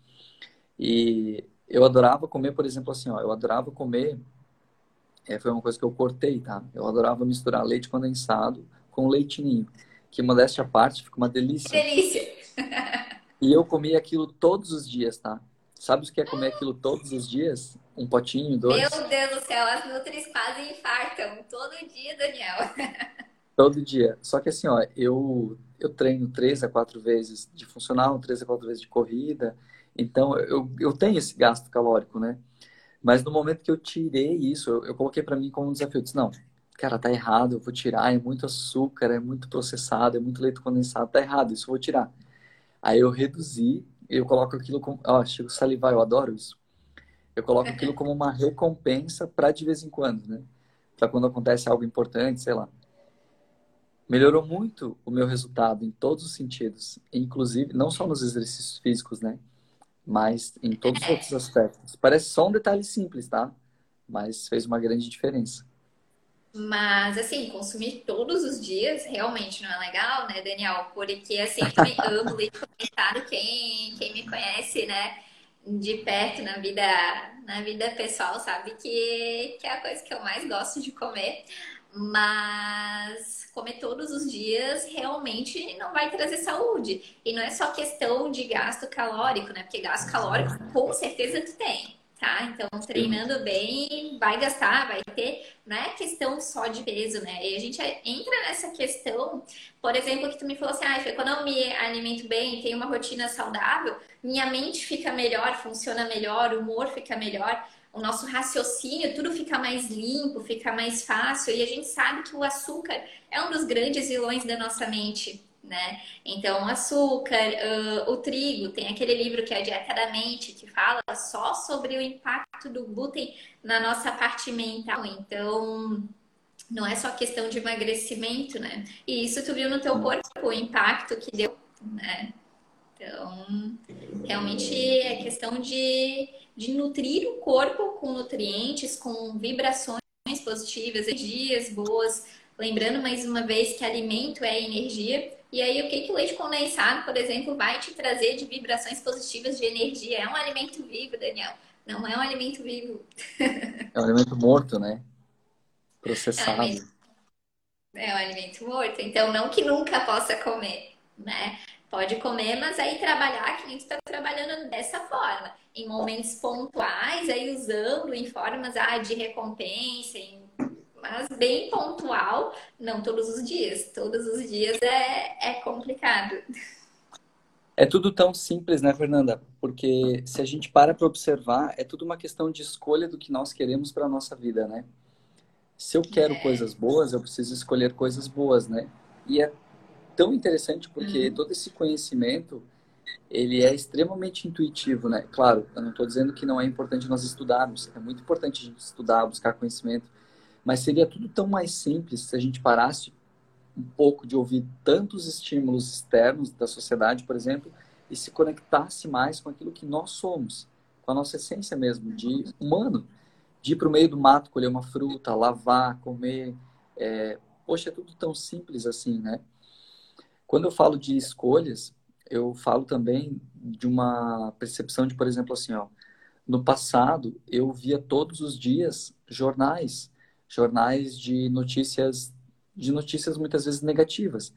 E eu adorava comer, por exemplo, assim, ó, eu adorava comer, é, foi uma coisa que eu cortei, tá? Eu adorava misturar leite condensado com leitinho, que modéstia à parte fica uma delícia. Delícia! e eu comia aquilo todos os dias, tá? Sabe o que é comer aquilo todos os dias? Um potinho, dois? Meu Deus do céu, as nutris quase infartam todo dia, Daniel. todo dia. Só que assim, ó, eu, eu treino três a quatro vezes de funcional, três a quatro vezes de corrida. Então, eu, eu tenho esse gasto calórico, né? Mas no momento que eu tirei isso, eu, eu coloquei para mim como um desafio. Eu disse, não, cara, tá errado, eu vou tirar, é muito açúcar, é muito processado, é muito leite condensado, tá errado, isso eu vou tirar. Aí eu reduzi, eu coloco aquilo como, ó, chego salivar, eu adoro isso. Eu coloco aquilo (laughs) como uma recompensa para de vez em quando, né? Para quando acontece algo importante, sei lá. Melhorou muito o meu resultado em todos os sentidos, inclusive não só nos exercícios físicos, né? Mas em todos os outros aspectos. Parece só um detalhe simples, tá? Mas fez uma grande diferença. Mas, assim, consumir todos os dias realmente não é legal, né, Daniel? Porque, assim, eu também (laughs) amo leite condensado. Quem, quem me conhece, né, de perto na vida, na vida pessoal sabe que, que é a coisa que eu mais gosto de comer. Mas comer todos os dias realmente não vai trazer saúde. E não é só questão de gasto calórico, né? Porque gasto calórico com certeza tu tem tá? Então, treinando bem, vai gastar, vai ter, não é questão só de peso, né? E a gente entra nessa questão, por exemplo, que tu me falou assim, ah, quando eu me alimento bem, tenho uma rotina saudável, minha mente fica melhor, funciona melhor, o humor fica melhor, o nosso raciocínio, tudo fica mais limpo, fica mais fácil, e a gente sabe que o açúcar é um dos grandes vilões da nossa mente, né? Então, açúcar, uh, o trigo, tem aquele livro que é a Dieta da Mente, que fala só sobre o impacto do glúten na nossa parte mental. Então, não é só questão de emagrecimento, né? E isso tu viu no teu corpo, o impacto que deu, né? Então, realmente é questão de, de nutrir o corpo com nutrientes, com vibrações positivas, energias boas. Lembrando mais uma vez que alimento é energia e aí, o que, que o leite condensado, por exemplo, vai te trazer de vibrações positivas de energia? É um alimento vivo, Daniel. Não é um alimento vivo. (laughs) É um alimento morto, né? Processado. É um alimento, é um alimento morto. Então, não que nunca possa comer, né? Pode comer, mas aí trabalhar que a gente está trabalhando dessa forma, em momentos pontuais, aí usando em formas ah, de recompensa, em... mas bem pontual, não todos os dias. Todos os dias é, é complicado. É tudo tão simples, né, Fernanda? Porque se a gente para para observar, é tudo uma questão de escolha do que nós queremos para a nossa vida, né? Se eu quero é. coisas boas, eu preciso escolher coisas boas, né? E é tão interessante porque uhum. todo esse conhecimento ele é extremamente intuitivo, né? Claro, eu não estou dizendo que não é importante nós estudarmos, é muito importante a gente estudar, buscar conhecimento, mas seria tudo tão mais simples se a gente parasse um pouco de ouvir tantos estímulos externos da sociedade, por exemplo, e se conectasse mais com aquilo que nós somos, com a nossa essência mesmo, de humano, de ir para o meio do mato, colher uma fruta, lavar, comer. É... Poxa, é tudo tão simples assim, né? Quando eu falo de escolhas, eu falo também de uma percepção de, por exemplo, assim, ó, no passado eu via todos os dias jornais, jornais de notícias, de notícias muitas vezes negativas.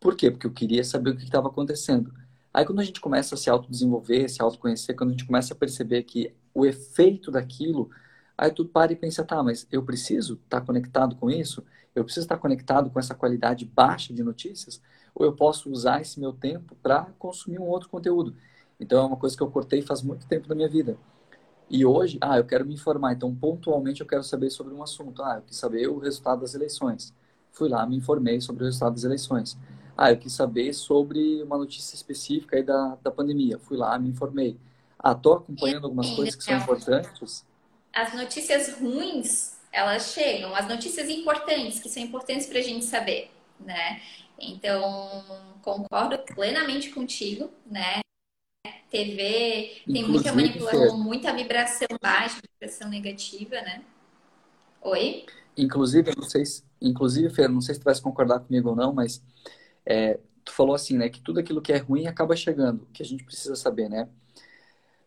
Por quê? Porque eu queria saber o que estava acontecendo. Aí quando a gente começa a se autodesenvolver, se autoconhecer, quando a gente começa a perceber que o efeito daquilo, aí tu para e pensa, tá, mas eu preciso estar tá conectado com isso? Eu preciso estar tá conectado com essa qualidade baixa de notícias? Ou eu posso usar esse meu tempo para consumir um outro conteúdo. Então é uma coisa que eu cortei faz muito tempo da minha vida. E hoje, ah, eu quero me informar, então pontualmente eu quero saber sobre um assunto. Ah, eu quis saber o resultado das eleições. Fui lá, me informei sobre o resultado das eleições. Ah, eu quis saber sobre uma notícia específica aí da, da pandemia. Fui lá, me informei. Ah, tô acompanhando algumas coisas que são importantes. As notícias ruins, elas chegam. As notícias importantes, que são importantes para a gente saber, né? Então, concordo plenamente contigo, né? TV tem Inclusive, muita manipulação, muita vibração baixa, vibração negativa, né? Oi? Inclusive, não sei se, inclusive, Fer, não sei se tu vai concordar comigo ou não, mas é, tu falou assim, né, que tudo aquilo que é ruim acaba chegando, que a gente precisa saber, né?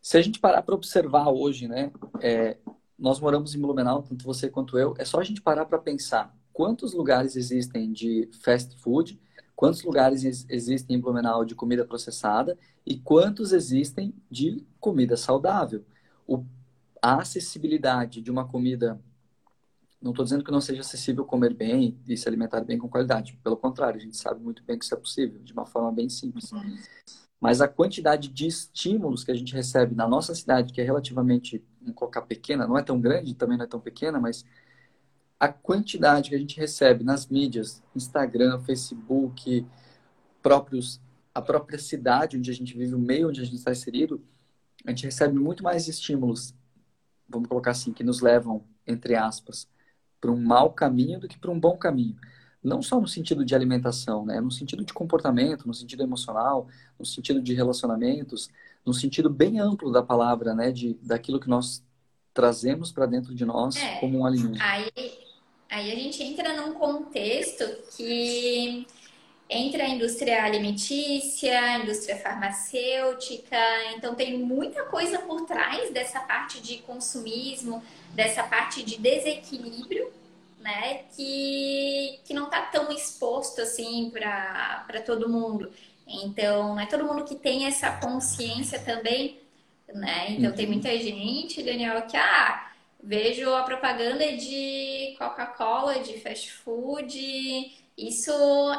Se a gente parar para observar hoje, né, é, nós moramos em Blumenau, tanto você quanto eu, é só a gente parar para pensar quantos lugares existem de fast food, quantos lugares existem em Blumenau de comida processada e quantos existem de comida saudável. O, a acessibilidade de uma comida, não estou dizendo que não seja acessível comer bem e se alimentar bem com qualidade, pelo contrário, a gente sabe muito bem que isso é possível, de uma forma bem simples. Uhum. Mas a quantidade de estímulos que a gente recebe na nossa cidade, que é relativamente, vamos colocar pequena, não é tão grande, também não é tão pequena, mas a quantidade que a gente recebe nas mídias, Instagram, Facebook, próprios, a própria cidade onde a gente vive, o meio onde a gente está inserido, a gente recebe muito mais estímulos, vamos colocar assim, que nos levam, entre aspas, para um mau caminho do que para um bom caminho. Não só no sentido de alimentação, né? no sentido de comportamento, no sentido emocional, no sentido de relacionamentos, no sentido bem amplo da palavra, né? de, daquilo que nós trazemos para dentro de nós é, como um alimento. Aí Aí a gente entra num contexto que entra a indústria alimentícia, a indústria farmacêutica, então tem muita coisa por trás dessa parte de consumismo, dessa parte de desequilíbrio, né, que, que não está tão exposto assim para todo mundo. Então, não é todo mundo que tem essa consciência também, né? Então, uhum. tem muita gente, Daniel, que, ah, Vejo a propaganda de Coca-Cola, de fast food. Isso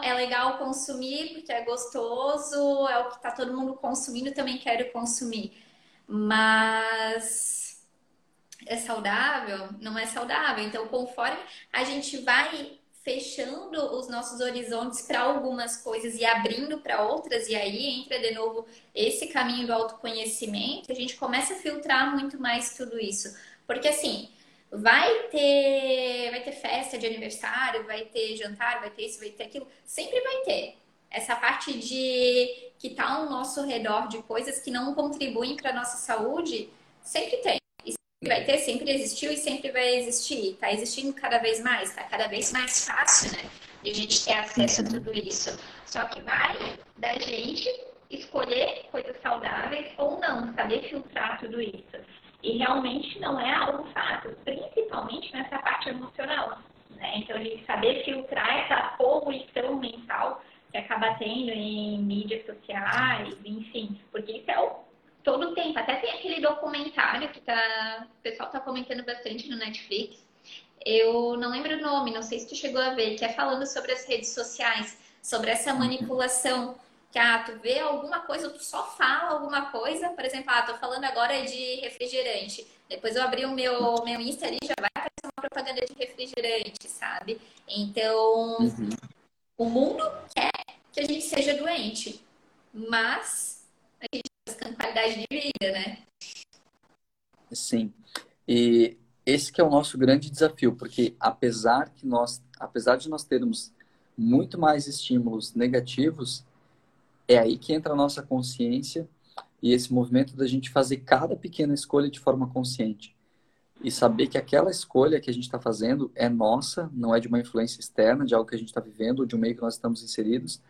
é legal consumir porque é gostoso, é o que está todo mundo consumindo, também quero consumir. Mas é saudável? Não é saudável. Então, conforme a gente vai fechando os nossos horizontes para algumas coisas e abrindo para outras, e aí entra de novo esse caminho do autoconhecimento, a gente começa a filtrar muito mais tudo isso. Porque assim, vai ter, vai ter festa de aniversário, vai ter jantar, vai ter isso, vai ter aquilo, sempre vai ter. Essa parte de que está ao nosso redor de coisas que não contribuem para nossa saúde, sempre tem. E sempre vai ter, sempre existiu e sempre vai existir. Está existindo cada vez mais, está cada vez mais fácil, né? De a gente ter acesso a tudo isso. Só que vai da gente escolher coisas saudáveis ou não, saber filtrar tudo isso. E realmente não é algo fácil, principalmente nessa parte emocional. Né? Então, a gente saber filtrar essa poluição mental que acaba tendo em mídias sociais, enfim, porque isso é o todo o tempo. Até tem aquele documentário que tá, o pessoal tá comentando bastante no Netflix. Eu não lembro o nome, não sei se tu chegou a ver, que é falando sobre as redes sociais, sobre essa manipulação. Que ah, tu vê alguma coisa, tu só fala alguma coisa, por exemplo, ah, tô falando agora de refrigerante. Depois eu abri o meu, meu Insta ali, já vai aparecer uma propaganda de refrigerante, sabe? Então, uhum. o mundo quer que a gente seja doente, mas a gente buscando qualidade de vida, né? Sim. E esse que é o nosso grande desafio, porque apesar que nós, apesar de nós termos muito mais estímulos negativos, é aí que entra a nossa consciência e esse movimento da gente fazer cada pequena escolha de forma consciente e saber que aquela escolha que a gente está fazendo é nossa, não é de uma influência externa, de algo que a gente está vivendo ou de um meio que nós estamos inseridos,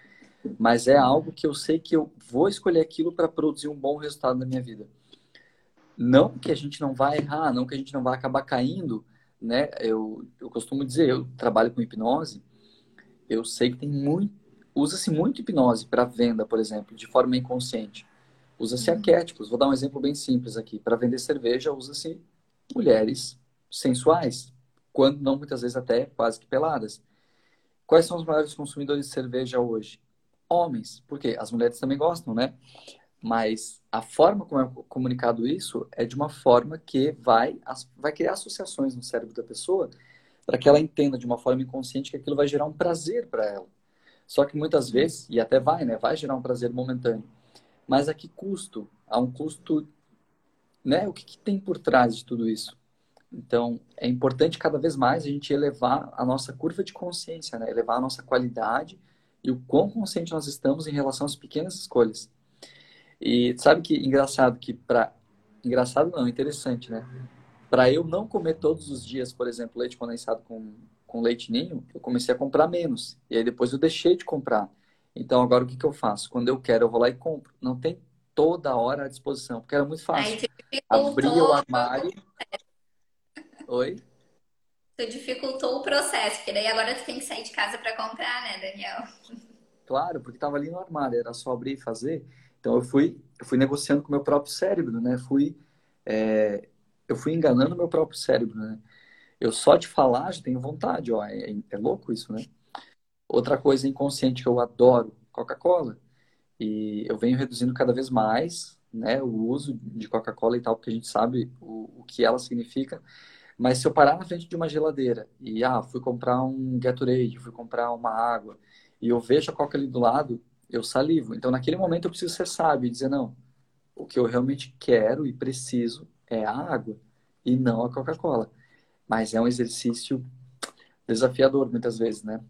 mas é algo que eu sei que eu vou escolher aquilo para produzir um bom resultado na minha vida. Não que a gente não vai errar, não que a gente não vai acabar caindo, né? Eu, eu costumo dizer, eu trabalho com hipnose, eu sei que tem muito, usa-se muito hipnose para venda, por exemplo, de forma inconsciente. Usa-se uhum. arquétipos. Vou dar um exemplo bem simples aqui. Para vender cerveja, usa-se mulheres sensuais, quando não muitas vezes até quase que peladas. Quais são os maiores consumidores de cerveja hoje? Homens. Por quê? As mulheres também gostam, né? Mas a forma como é comunicado isso é de uma forma que vai, vai criar associações no cérebro da pessoa para que ela entenda de uma forma inconsciente que aquilo vai gerar um prazer para ela. Só que muitas vezes, e até vai, né? Vai gerar um prazer momentâneo. Mas a que custo? Há um custo, né? O que, que tem por trás de tudo isso? Então, é importante cada vez mais a gente elevar a nossa curva de consciência, né? Elevar a nossa qualidade e o quão consciente nós estamos em relação às pequenas escolhas. E sabe que engraçado que para engraçado não, interessante, né? Para eu não comer todos os dias, por exemplo, leite condensado com, com leite ninho, eu comecei a comprar menos. E aí depois eu deixei de comprar. Então agora o que, que eu faço? Quando eu quero, eu vou lá e compro. Não tem toda hora à disposição, porque era muito fácil. Abrir o armário. Oi? Tu dificultou o processo, porque daí agora tu tem que sair de casa para comprar, né, Daniel? Claro, porque estava ali no armário, era só abrir e fazer. Então eu fui, eu fui negociando com o meu próprio cérebro, né? Fui, é, eu fui enganando o meu próprio cérebro, né? Eu só de falar já tenho vontade, ó, é, é louco isso, né? Outra coisa inconsciente que eu adoro, Coca-Cola. E eu venho reduzindo cada vez mais, né, o uso de Coca-Cola e tal, porque a gente sabe o, o que ela significa. Mas se eu parar na frente de uma geladeira e, ah, fui comprar um Gatorade, fui comprar uma água, e eu vejo a Coca ali do lado, eu salivo. Então, naquele momento, eu preciso ser sábio e dizer: não, o que eu realmente quero e preciso é a água e não a Coca-Cola. Mas é um exercício desafiador, muitas vezes, né?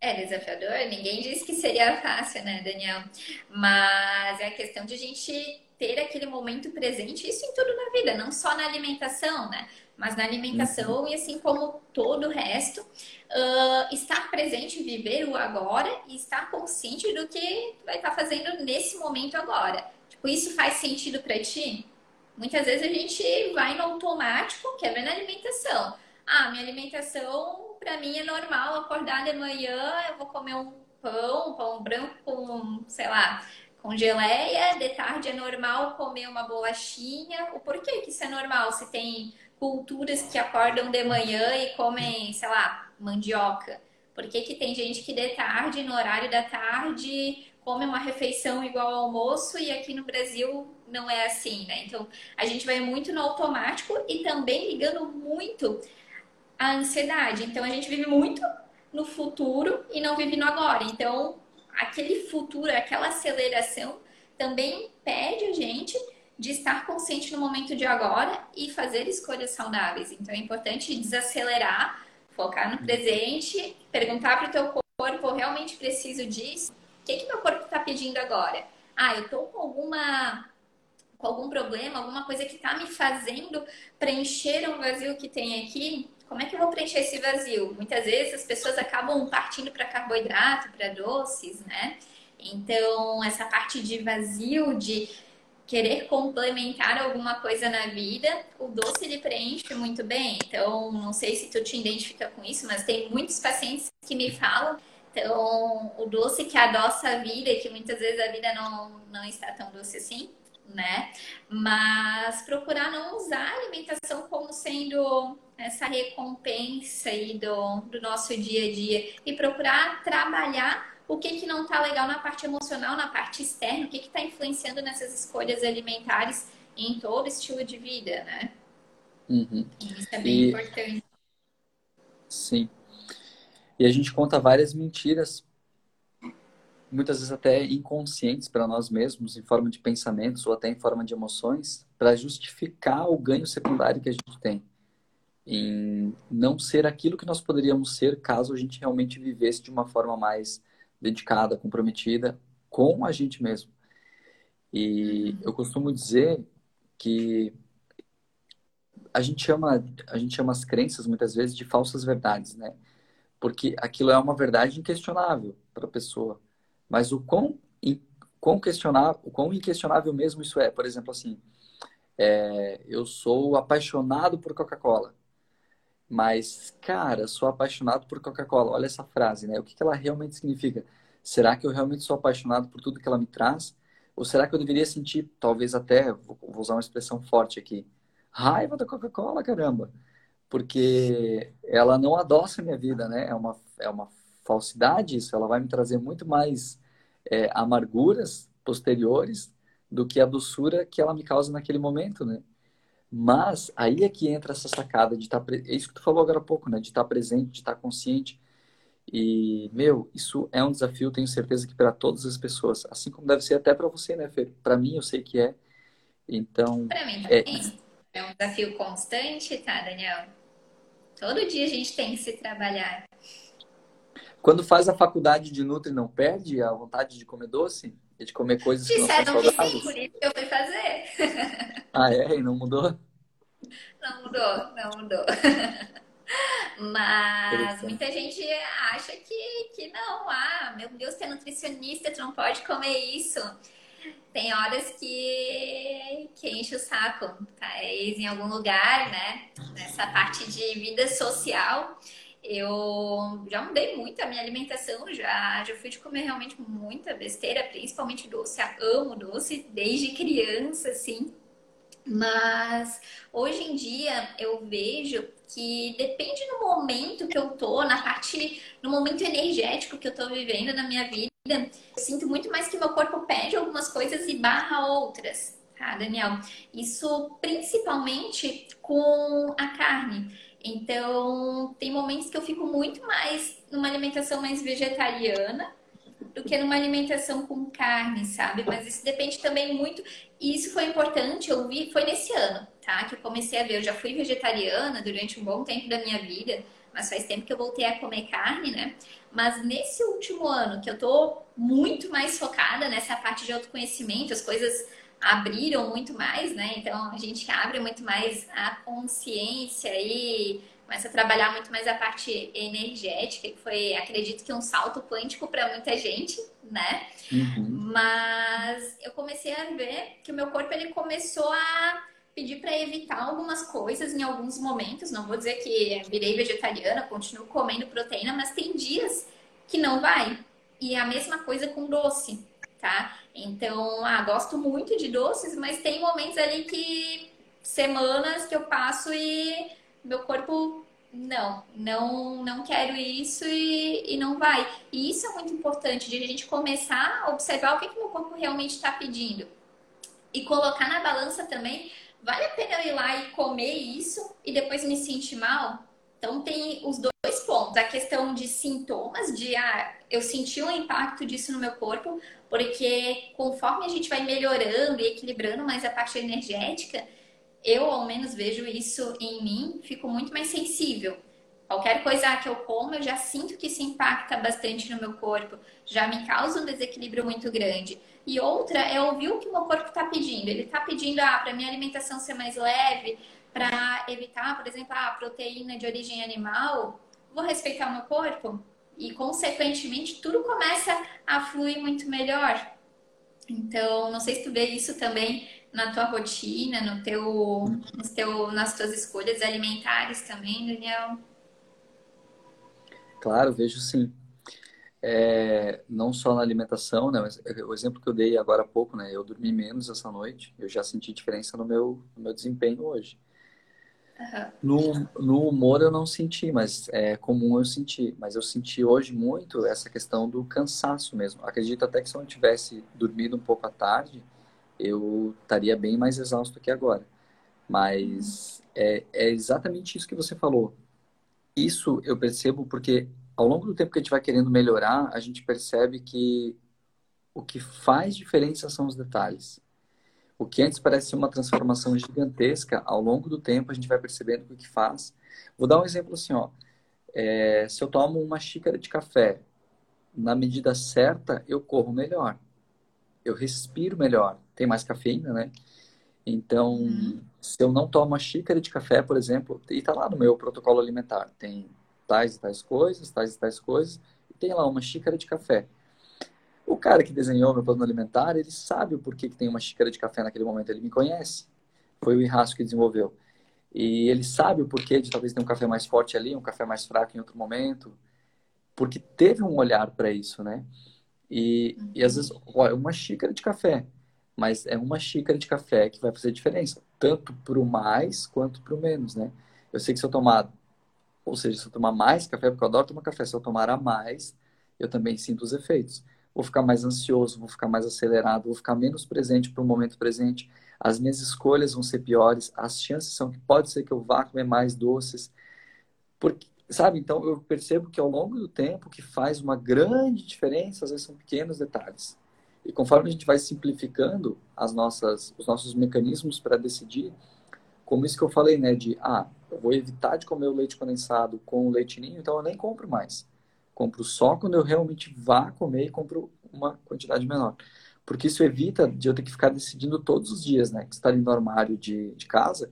É desafiador, ninguém disse que seria fácil, né, Daniel? Mas é a questão de a gente ter aquele momento presente, isso em tudo na vida, não só na alimentação, né? Mas na alimentação uhum. e assim como todo o resto, uh, estar presente, viver o agora e estar consciente do que vai estar fazendo nesse momento agora. Tipo, isso faz sentido para ti? Muitas vezes a gente vai no automático, que é na alimentação. Ah, minha alimentação para mim é normal, acordar de manhã, eu vou comer um pão, um pão branco com, sei lá, com geleia, de tarde é normal comer uma bolachinha. O porquê que isso é normal? Se tem culturas que acordam de manhã e comem, sei lá, mandioca? Por que, que tem gente que de tarde, no horário da tarde, come uma refeição igual ao almoço e aqui no Brasil não é assim, né? Então a gente vai muito no automático e também ligando muito a ansiedade. Então a gente vive muito no futuro e não vive no agora. Então aquele futuro, aquela aceleração também impede a gente de estar consciente no momento de agora e fazer escolhas saudáveis. Então é importante desacelerar, focar no presente, perguntar para o teu corpo, eu realmente preciso disso? O que, que meu corpo está pedindo agora? Ah, eu estou com alguma com algum problema, alguma coisa que está me fazendo preencher um vazio que tem aqui, como é que eu vou preencher esse vazio? Muitas vezes as pessoas acabam partindo para carboidrato, para doces, né? Então, essa parte de vazio, de querer complementar alguma coisa na vida, o doce ele preenche muito bem. Então, não sei se tu te identifica com isso, mas tem muitos pacientes que me falam Então, o doce que adoça a vida, que muitas vezes a vida não, não está tão doce assim, né? Mas procurar não usar a alimentação como sendo essa recompensa aí do, do nosso dia a dia e procurar trabalhar o que, que não está legal na parte emocional, na parte externa, o que está influenciando nessas escolhas alimentares em todo estilo de vida, né? Uhum. Isso é bem e... importante. Sim. E a gente conta várias mentiras muitas vezes até inconscientes para nós mesmos, em forma de pensamentos ou até em forma de emoções, para justificar o ganho secundário que a gente tem. Em não ser aquilo que nós poderíamos ser caso a gente realmente vivesse de uma forma mais dedicada, comprometida com a gente mesmo. E uhum. eu costumo dizer que a gente chama a gente chama as crenças muitas vezes de falsas verdades, né? Porque aquilo é uma verdade inquestionável para a pessoa. Mas o quão, quão, questionável, o quão inquestionável mesmo isso é. Por exemplo, assim, é, eu sou apaixonado por Coca-Cola. Mas, cara, sou apaixonado por Coca-Cola. Olha essa frase, né? O que, que ela realmente significa? Será que eu realmente sou apaixonado por tudo que ela me traz? Ou será que eu deveria sentir, talvez até, vou usar uma expressão forte aqui, raiva da Coca-Cola, caramba? Porque ela não adoça a minha vida, né? É uma, é uma falsidade isso. Ela vai me trazer muito mais é, amarguras posteriores do que a doçura que ela me causa naquele momento, né? Mas aí é que entra essa sacada de estar. Tá, é isso que tu falou agora há pouco, né? De estar tá presente, de estar tá consciente. E, meu, isso é um desafio, tenho certeza que para todas as pessoas. Assim como deve ser até para você, né, Fer? Para mim, eu sei que é. Então. Para mim é também. É... é um desafio constante, tá, Daniel? Todo dia a gente tem que se trabalhar. Quando faz a faculdade de Nutri, não perde a vontade de comer doce? E de comer coisas que Disseram não são saudáveis? Que sim, por isso que eu fui fazer. (laughs) ah, é? E não mudou? Não mudou, não mudou. (laughs) Mas muita gente acha que, que não. Ah, meu Deus, você é nutricionista, tu não pode comer isso. Tem horas que, que enche o saco. Tá em algum lugar, né? Nessa parte de vida social eu já mudei muito a minha alimentação, já, já fui de comer realmente muita besteira, principalmente doce. Eu amo doce desde criança, assim. Mas hoje em dia eu vejo que depende do momento que eu tô, na parte, no momento energético que eu tô vivendo na minha vida, eu sinto muito mais que meu corpo pede algumas coisas e barra outras, tá, Daniel? Isso principalmente com a carne. Então, tem momentos que eu fico muito mais numa alimentação mais vegetariana do que numa alimentação com carne, sabe? Mas isso depende também muito. E isso foi importante, eu vi, foi nesse ano, tá? Que eu comecei a ver. Eu já fui vegetariana durante um bom tempo da minha vida, mas faz tempo que eu voltei a comer carne, né? Mas nesse último ano, que eu tô muito mais focada nessa parte de autoconhecimento, as coisas abriram muito mais, né? Então a gente abre muito mais a consciência e começa a trabalhar muito mais a parte energética, que foi, acredito que um salto quântico para muita gente, né? Uhum. Mas eu comecei a ver que o meu corpo ele começou a pedir para evitar algumas coisas em alguns momentos. Não vou dizer que virei vegetariana, continuo comendo proteína, mas tem dias que não vai. E é a mesma coisa com doce tá? Então, ah, gosto muito de doces, mas tem momentos ali que semanas que eu passo e meu corpo não, não, não quero isso e, e não vai. E isso é muito importante de a gente começar a observar o que, que meu corpo realmente está pedindo e colocar na balança também. Vale a pena eu ir lá e comer isso e depois me sentir mal? Então tem os dois pontos, a questão de sintomas, de ah, eu senti um impacto disso no meu corpo, porque conforme a gente vai melhorando e equilibrando mais a parte energética, eu ao menos vejo isso em mim, fico muito mais sensível. Qualquer coisa que eu como, eu já sinto que isso impacta bastante no meu corpo, já me causa um desequilíbrio muito grande. E outra é ouvir o que o meu corpo está pedindo. Ele está pedindo ah, para minha alimentação ser mais leve, para evitar, por exemplo, a proteína de origem animal, vou respeitar o meu corpo e, consequentemente, tudo começa a fluir muito melhor. Então, não sei se tu vê isso também na tua rotina, no teu, no teu, nas tuas escolhas alimentares também, Daniel. Claro, vejo sim. é, não só na alimentação, né? Mas o exemplo que eu dei agora há pouco, né? Eu dormi menos essa noite, eu já senti diferença no meu, no meu desempenho hoje. Uhum. No, no humor eu não senti, mas é comum eu sentir. Mas eu senti hoje muito essa questão do cansaço mesmo. Acredito até que se eu não tivesse dormido um pouco à tarde, eu estaria bem mais exausto que agora. Mas é, é exatamente isso que você falou. Isso eu percebo porque ao longo do tempo que a gente vai querendo melhorar, a gente percebe que o que faz diferença são os detalhes. O que antes parece uma transformação gigantesca, ao longo do tempo a gente vai percebendo o que faz. Vou dar um exemplo assim, ó. É, se eu tomo uma xícara de café na medida certa, eu corro melhor. Eu respiro melhor. Tem mais cafeína, né? Então, uhum. se eu não tomo uma xícara de café, por exemplo, e está lá no meu protocolo alimentar, tem tais e tais coisas, tais e tais coisas, e tem lá uma xícara de café. O cara que desenhou meu plano alimentar, ele sabe o porquê que tem uma xícara de café naquele momento, ele me conhece. Foi o Irrasco que desenvolveu. E ele sabe o porquê de talvez ter um café mais forte ali, um café mais fraco em outro momento, porque teve um olhar para isso, né? E, e às vezes, olha, uma xícara de café, mas é uma xícara de café que vai fazer diferença, tanto para o mais quanto para o menos, né? Eu sei que se eu tomar ou seja, se eu tomar mais café, porque eu adoro tomar café, se eu tomar a mais, eu também sinto os efeitos. Vou ficar mais ansioso, vou ficar mais acelerado, vou ficar menos presente para o momento presente. As minhas escolhas vão ser piores, as chances são que pode ser que eu vá comer mais doces. Porque, sabe, então eu percebo que ao longo do tempo, que faz uma grande diferença, às vezes são pequenos detalhes. E conforme a gente vai simplificando as nossas, os nossos mecanismos para decidir, como isso que eu falei, né, de, ah, eu vou evitar de comer o leite condensado com o leite ninho, então eu nem compro mais. Compro só quando eu realmente vá comer e compro uma quantidade menor. Porque isso evita de eu ter que ficar decidindo todos os dias, né? Que está ali no armário de, de casa.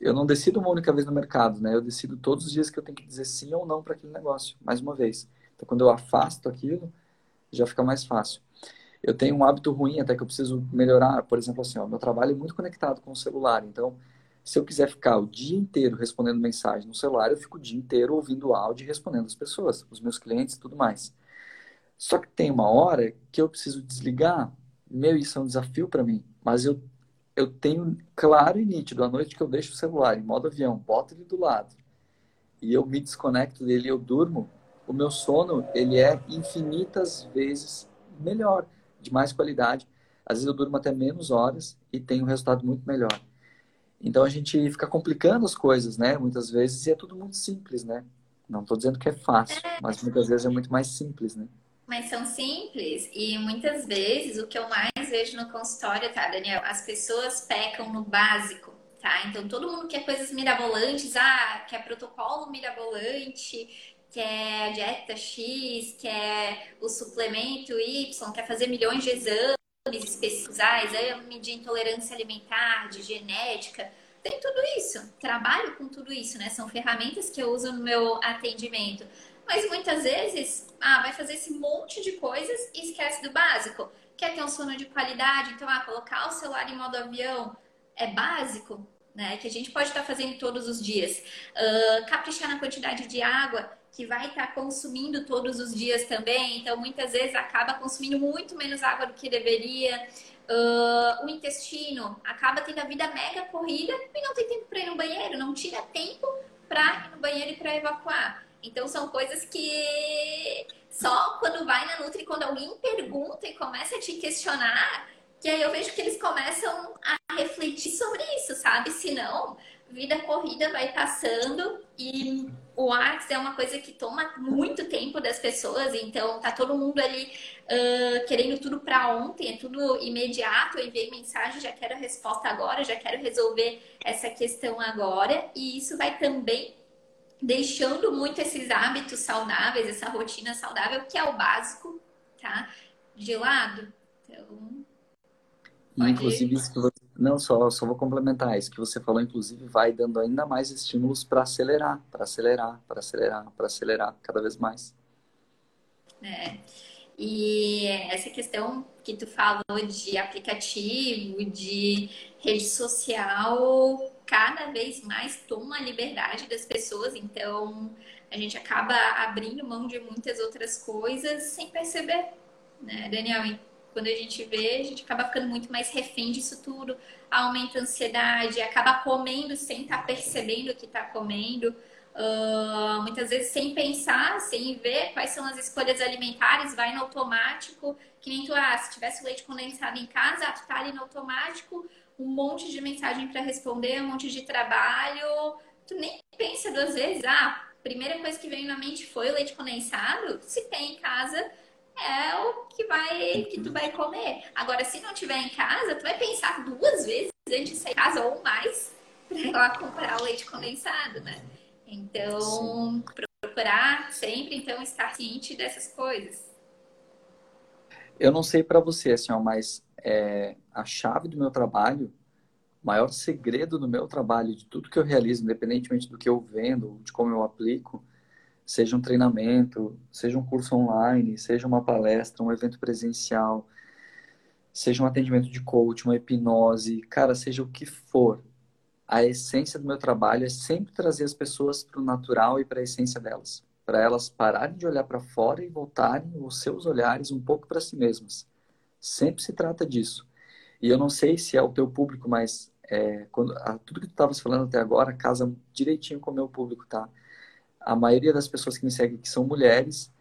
Eu não decido uma única vez no mercado, né? Eu decido todos os dias que eu tenho que dizer sim ou não para aquele negócio, mais uma vez. Então, quando eu afasto aquilo, já fica mais fácil. Eu tenho um hábito ruim até que eu preciso melhorar. Por exemplo, assim, meu trabalho é muito conectado com o celular. Então, se eu quiser ficar o dia inteiro respondendo mensagem no celular, eu fico o dia inteiro ouvindo áudio e respondendo as pessoas, os meus clientes e tudo mais. Só que tem uma hora que eu preciso desligar. Meu, isso é um desafio para mim. Mas eu, eu tenho claro e nítido a noite que eu deixo o celular em modo avião, boto ele do lado e eu me desconecto dele, eu durmo. O meu sono ele é infinitas vezes melhor, de mais qualidade. Às vezes eu durmo até menos horas e tenho um resultado muito melhor. Então a gente fica complicando as coisas, né? Muitas vezes e é tudo muito simples, né? Não estou dizendo que é fácil, é. mas muitas vezes é muito mais simples, né? Mas são simples e muitas vezes o que eu mais vejo no consultório, tá, Daniel? As pessoas pecam no básico, tá? Então todo mundo quer coisas mirabolantes, ah, quer protocolo mirabolante, quer dieta X, quer o suplemento Y, quer fazer milhões de exames específicos, ah, exame de intolerância alimentar, de genética, tem tudo isso. Trabalho com tudo isso, né? São ferramentas que eu uso no meu atendimento. Mas muitas vezes, ah, vai fazer esse monte de coisas e esquece do básico. Quer ter um sono de qualidade? Então, ah, colocar o celular em modo avião é básico, né? Que a gente pode estar fazendo todos os dias. Uh, caprichar na quantidade de água que vai estar consumindo todos os dias também, então muitas vezes acaba consumindo muito menos água do que deveria. Uh, o intestino acaba tendo a vida mega corrida e não tem tempo para ir no banheiro, não tira tempo para ir no banheiro e para evacuar. Então são coisas que só quando vai na Nutri, quando alguém pergunta e começa a te questionar, que aí eu vejo que eles começam a refletir sobre isso, sabe? Se não, vida corrida vai passando e o Arts é uma coisa que toma muito tempo das pessoas, então tá todo mundo ali uh, querendo tudo para ontem, é tudo imediato, eu enviei mensagem, já quero a resposta agora, já quero resolver essa questão agora, e isso vai também deixando muito esses hábitos saudáveis, essa rotina saudável, que é o básico, tá? De lado. Então. Inclusive, isso que você não, só, só vou complementar isso que você falou, inclusive, vai dando ainda mais estímulos para acelerar, para acelerar, para acelerar, para acelerar cada vez mais. É. E essa questão que tu falou de aplicativo, de rede social, cada vez mais toma a liberdade das pessoas. Então, a gente acaba abrindo mão de muitas outras coisas sem perceber, né, Daniel? Quando a gente vê, a gente acaba ficando muito mais refém disso tudo, aumenta a ansiedade, acaba comendo sem estar tá percebendo o que está comendo. Uh, muitas vezes sem pensar, sem ver quais são as escolhas alimentares, vai no automático, que nem tu, ah, se tivesse leite condensado em casa, tu tá ali no automático, um monte de mensagem para responder, um monte de trabalho, tu nem pensa duas vezes, ah, primeira coisa que veio na mente foi o leite condensado, se tem em casa, é o que vai que tu vai comer. Agora, se não tiver em casa, tu vai pensar duas vezes antes de sair de casa ou mais para ir lá comprar o leite condensado, né? Então, Sim. procurar sempre então estar ciente dessas coisas. Eu não sei para você, assim, ó, mas é, a chave do meu trabalho, o maior segredo do meu trabalho, de tudo que eu realizo, independentemente do que eu vendo, de como eu aplico, seja um treinamento, seja um curso online, seja uma palestra, um evento presencial, seja um atendimento de coach, uma hipnose, cara, seja o que for, a essência do meu trabalho é sempre trazer as pessoas para o natural e para a essência delas, para elas pararem de olhar para fora e voltarem os seus olhares um pouco para si mesmas. Sempre se trata disso. E eu não sei se é o teu público, mas é, quando, a, tudo que tu estavas falando até agora casa direitinho com o meu público, tá? A maioria das pessoas que me seguem aqui são mulheres,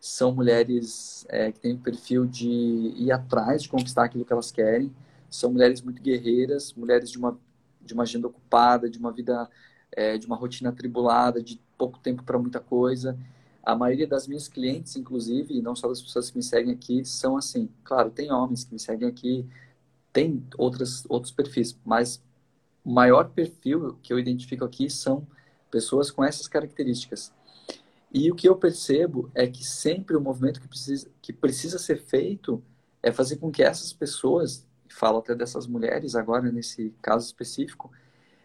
são mulheres é, que têm um perfil de ir atrás, de conquistar aquilo que elas querem, são mulheres muito guerreiras, mulheres de uma de uma agenda ocupada, de uma vida, é, de uma rotina atribulada, de pouco tempo para muita coisa. A maioria das minhas clientes, inclusive, e não só das pessoas que me seguem aqui, são assim. Claro, tem homens que me seguem aqui, tem outras, outros perfis, mas o maior perfil que eu identifico aqui são pessoas com essas características. E o que eu percebo é que sempre o movimento que precisa, que precisa ser feito é fazer com que essas pessoas falo até dessas mulheres agora, nesse caso específico,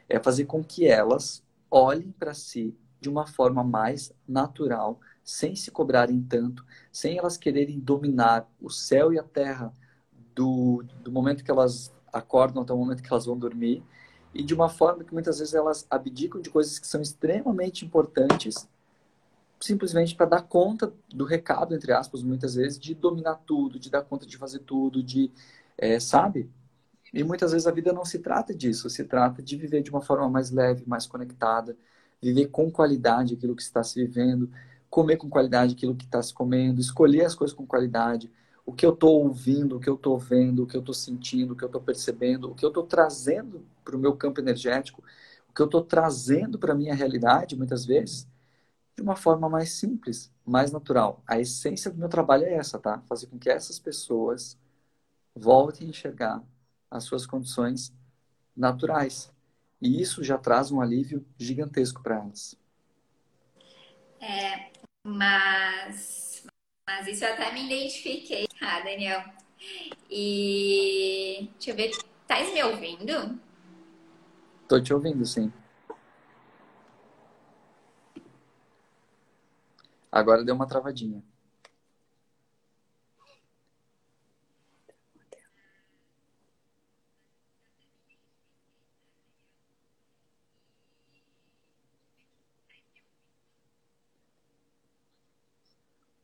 é fazer com que elas olhem para si de uma forma mais natural, sem se cobrarem tanto, sem elas quererem dominar o céu e a terra do, do momento que elas acordam até o momento que elas vão dormir, e de uma forma que muitas vezes elas abdicam de coisas que são extremamente importantes, simplesmente para dar conta do recado, entre aspas, muitas vezes, de dominar tudo, de dar conta de fazer tudo, de é, sabe? E muitas vezes a vida não se trata disso, se trata de viver de uma forma mais leve, mais conectada, viver com qualidade aquilo que está se vivendo, comer com qualidade aquilo que está se comendo, escolher as coisas com qualidade, o que eu estou ouvindo, o que eu estou vendo, o que eu estou sentindo, o que eu estou percebendo, o que eu estou trazendo para o meu campo energético, o que eu estou trazendo para a minha realidade, muitas vezes, de uma forma mais simples, mais natural. A essência do meu trabalho é essa, tá? Fazer com que essas pessoas volte a enxergar as suas condições naturais. E isso já traz um alívio gigantesco para elas. É, mas, mas isso eu até me identifiquei, tá, Daniel? E deixa eu ver, tá me ouvindo? Tô te ouvindo, sim. Agora deu uma travadinha.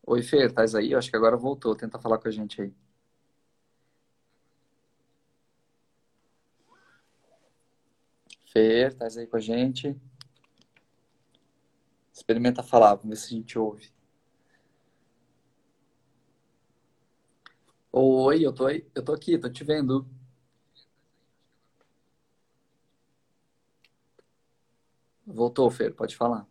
Oi, Fer, estás aí? Eu acho que agora voltou. Tenta falar com a gente aí. Fer, estás aí com a gente? Experimenta falar, vamos ver se a gente ouve. Oi, eu tô aí, eu tô aqui, tô te vendo. Voltou, Fer, pode falar.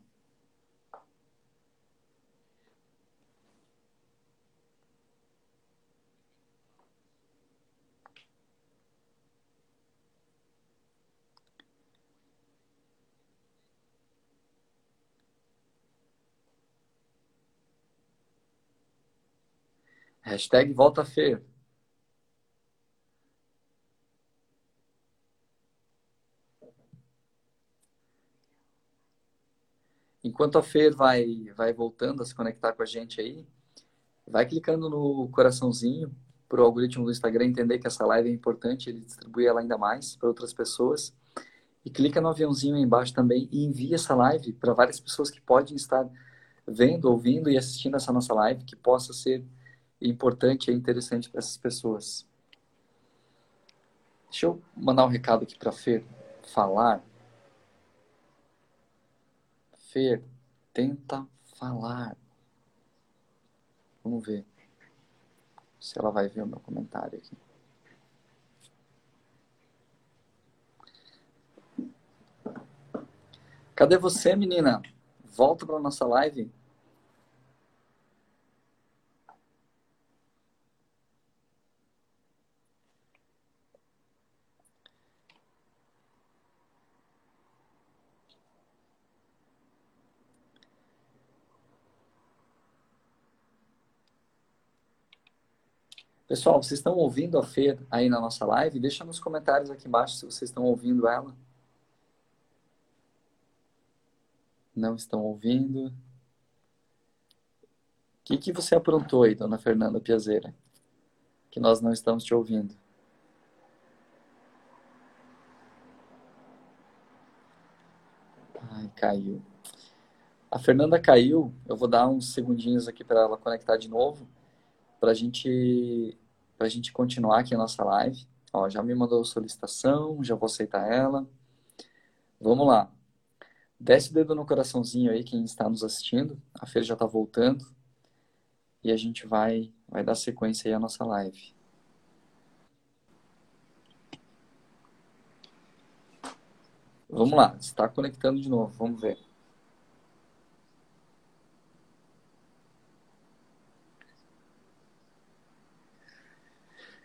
Hashtag volta Fer. Enquanto a Fer vai, vai voltando a se conectar com a gente aí, vai clicando no coraçãozinho para o algoritmo do Instagram entender que essa live é importante, ele distribui ela ainda mais para outras pessoas. E clica no aviãozinho aí embaixo também e envia essa live para várias pessoas que podem estar vendo, ouvindo e assistindo essa nossa live que possa ser importante e interessante para essas pessoas. Deixa eu mandar um recado aqui para Fer falar. Fer, tenta falar. Vamos ver se ela vai ver o meu comentário aqui. Cadê você, menina? Volta para nossa live. Pessoal, vocês estão ouvindo a Fê aí na nossa live? Deixa nos comentários aqui embaixo se vocês estão ouvindo ela. Não estão ouvindo. O que, que você aprontou aí, dona Fernanda Piazeira? Que nós não estamos te ouvindo. Ai, caiu. A Fernanda caiu. Eu vou dar uns segundinhos aqui para ela conectar de novo, para a gente, a gente continuar aqui a nossa live. Ó, já me mandou solicitação, já vou aceitar ela. Vamos lá. Desce o dedo no coraçãozinho aí, quem está nos assistindo. A feira já está voltando. E a gente vai, vai dar sequência aí à nossa live. Vamos lá, está conectando de novo, vamos ver.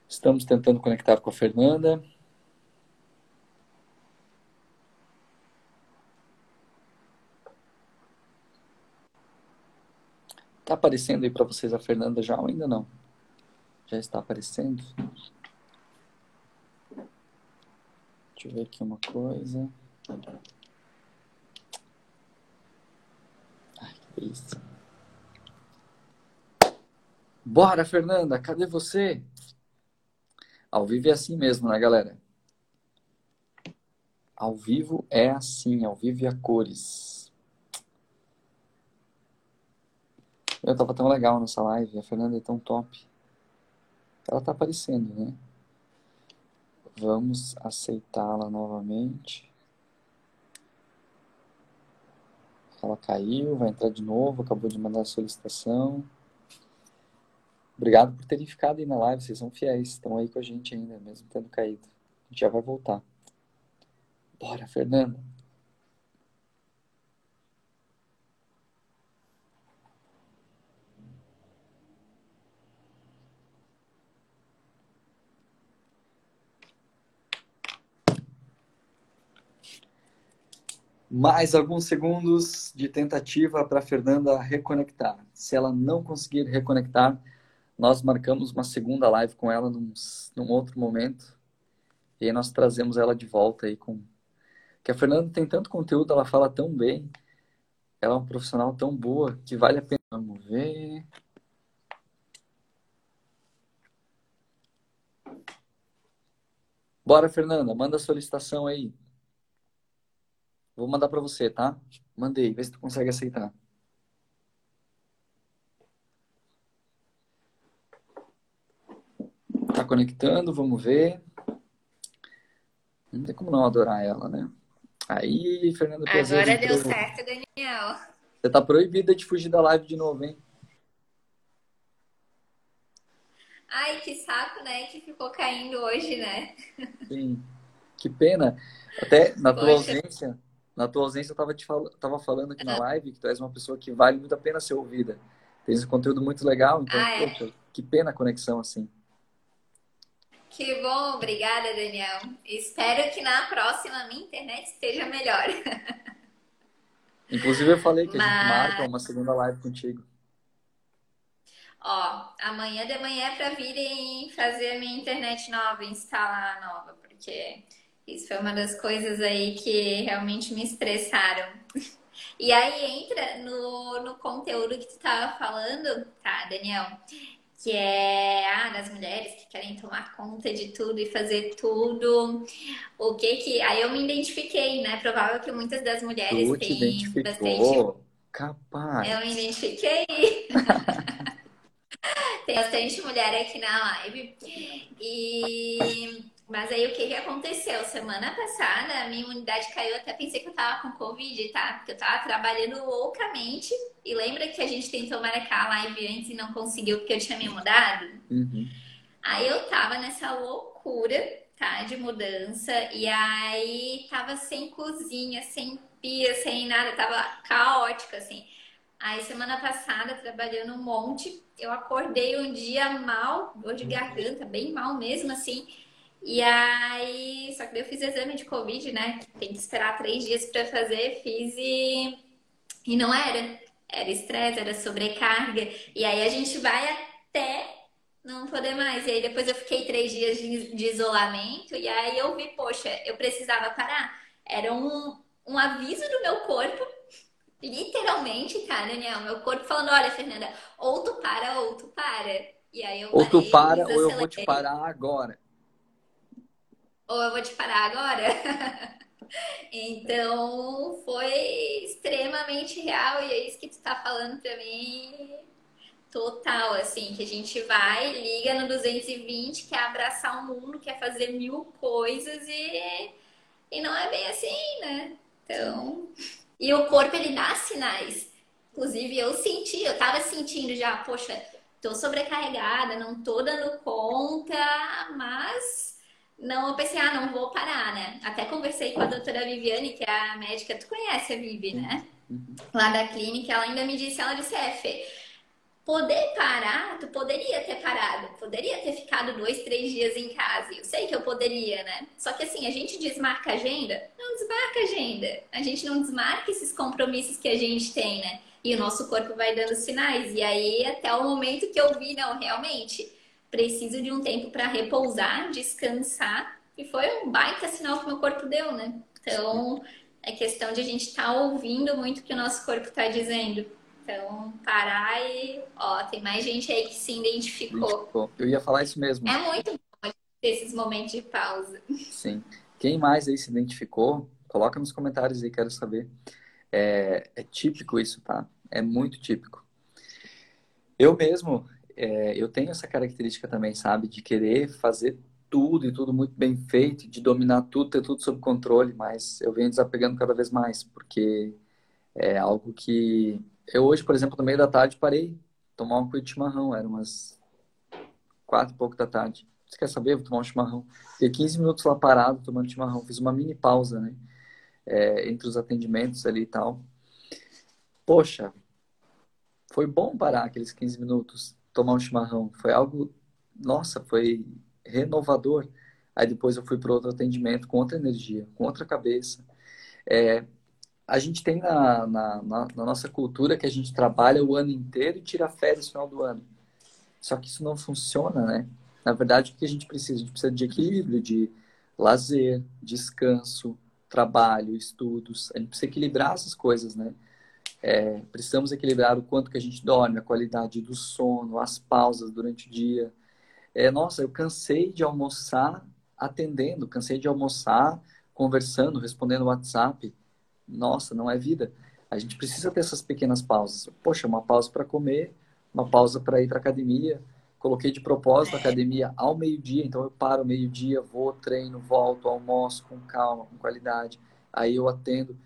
Estamos tentando conectar com a Fernanda. Está aparecendo aí para vocês a Fernanda já ou ainda não? Já está aparecendo? Deixa eu ver aqui uma coisa. Ai, que delícia. Bora, Fernanda, cadê você? Ao vivo é assim mesmo, né, galera? Ao vivo é assim, ao vivo e a cores. Eu tava tão legal nessa live, a Fernanda é tão top. Ela tá aparecendo, né? Vamos aceitá-la novamente. Ela caiu, vai entrar de novo, acabou de mandar a solicitação. Obrigado por terem ficado aí na live, vocês são fiéis, estão aí com a gente ainda, mesmo tendo caído. A gente já vai voltar. Bora, Fernanda. Mais alguns segundos de tentativa para Fernanda reconectar. Se ela não conseguir reconectar, nós marcamos uma segunda live com ela num, num outro momento. E aí nós trazemos ela de volta aí com. Que a Fernanda tem tanto conteúdo, ela fala tão bem. Ela é uma profissional tão boa que vale a pena. Vamos ver. Bora, Fernanda, manda a solicitação aí. Vou mandar para você, tá? Mandei, vê se tu consegue aceitar. Tá conectando, vamos ver. Não tem como não adorar ela, né? Aí, Piazzetta. Agora deu certo, Daniel. Você tá proibida de fugir da live de novo, hein? Ai, que saco, né? Que ficou caindo hoje, né? Sim. Que pena. Até na tua Poxa. ausência, na tua ausência, eu estava te fal... tava falando aqui na live que tu és uma pessoa que vale muito a pena ser ouvida. Tens um conteúdo muito legal, então, ah, é? poxa, que pena a conexão assim. Que bom, obrigada, Daniel. Espero que na próxima minha internet esteja melhor. (laughs) Inclusive, eu falei que Mas... a gente marca uma segunda live contigo. Ó, amanhã de manhã é para virem fazer a minha internet nova, instalar a nova, porque isso foi uma das coisas aí que realmente me estressaram. (laughs) E aí entra no, no conteúdo que tu estava falando, tá, Daniel? Que é ah, das mulheres que querem tomar conta de tudo e fazer tudo. O que que. Aí eu me identifiquei, né? Provável que muitas das mulheres tu têm bastante. Capaz. Eu me identifiquei. (laughs) Tem bastante mulher aqui na live. E mas aí o que, que aconteceu? Semana passada a minha imunidade caiu, até pensei que eu tava com Covid, tá? Porque eu tava trabalhando loucamente. E lembra que a gente tentou marcar a live antes e não conseguiu porque eu tinha me mudado? Uhum. Aí eu tava nessa loucura, tá? De mudança. E aí tava sem cozinha, sem pia, sem nada, tava caótica, assim. Aí semana passada, trabalhando um monte, eu acordei um dia mal, dor de garganta, bem mal mesmo, assim. E aí, só que eu fiz exame de Covid, né? Tem que esperar três dias para fazer, fiz e, e não era. Era estresse, era sobrecarga. E aí a gente vai até não poder mais. E aí depois eu fiquei três dias de, de isolamento e aí eu vi, poxa, eu precisava parar. Era um, um aviso do meu corpo, literalmente, tá, Daniel? Meu corpo falando, olha, Fernanda, ou tu para ou tu para. E aí eu ou parei, tu para ou eu vou te parar agora ou eu vou te parar agora? (laughs) então, foi extremamente real e é isso que tu tá falando pra mim. Total, assim, que a gente vai, liga no 220, quer abraçar o mundo, quer fazer mil coisas e, e não é bem assim, né? Então, e o corpo ele dá sinais. Inclusive, eu senti, eu tava sentindo já, poxa, tô sobrecarregada, não tô dando conta, mas não, eu pensei, ah, não vou parar, né? Até conversei com a doutora Viviane, que é a médica, tu conhece a Vivi, né? Uhum. Lá da clínica, ela ainda me disse, ela disse, é, Fê, poder parar, tu poderia ter parado, poderia ter ficado dois, três dias em casa. Eu sei que eu poderia, né? Só que assim, a gente desmarca a agenda, não desmarca a agenda. A gente não desmarca esses compromissos que a gente tem, né? E o nosso corpo vai dando sinais. E aí, até o momento que eu vi, não, realmente preciso de um tempo para repousar, descansar. E foi um baita sinal que meu corpo deu, né? Então, é questão de a gente estar tá ouvindo muito o que o nosso corpo está dizendo. Então, parar e, ó, tem mais gente aí que se identificou. Eu ia falar isso mesmo. É muito bom ter esses momentos de pausa. Sim. Quem mais aí se identificou, coloca nos comentários aí, quero saber. É, é típico isso, tá? É muito típico. Eu mesmo, é, eu tenho essa característica também, sabe? De querer fazer tudo e tudo muito bem feito, de dominar tudo, ter tudo sob controle, mas eu venho desapegando cada vez mais, porque é algo que. Eu hoje, por exemplo, no meio da tarde parei, tomar um coito de chimarrão, era umas quatro e pouco da tarde. Você quer saber? Vou tomar um chimarrão. Fiquei 15 minutos lá parado tomando chimarrão, fiz uma mini pausa, né? É, entre os atendimentos ali e tal. Poxa, foi bom parar aqueles 15 minutos tomar um chimarrão. Foi algo, nossa, foi renovador. Aí depois eu fui para outro atendimento com outra energia, com outra cabeça. É, a gente tem na, na, na, na, nossa cultura que a gente trabalha o ano inteiro e tira férias no final do ano. Só que isso não funciona, né? Na verdade, o que a gente precisa? A gente precisa de equilíbrio, de lazer, descanso, trabalho, estudos. A gente precisa equilibrar essas coisas, né? É, precisamos equilibrar o quanto que a gente dorme, a qualidade do sono, as pausas durante o dia. É, nossa, eu cansei de almoçar atendendo, cansei de almoçar conversando, respondendo WhatsApp. Nossa, não é vida. A gente precisa ter essas pequenas pausas. Poxa, uma pausa para comer, uma pausa para ir para academia. Coloquei de propósito a academia ao meio-dia, então eu paro meio-dia, vou, treino, volto, almoço com calma, com qualidade. Aí eu atendo.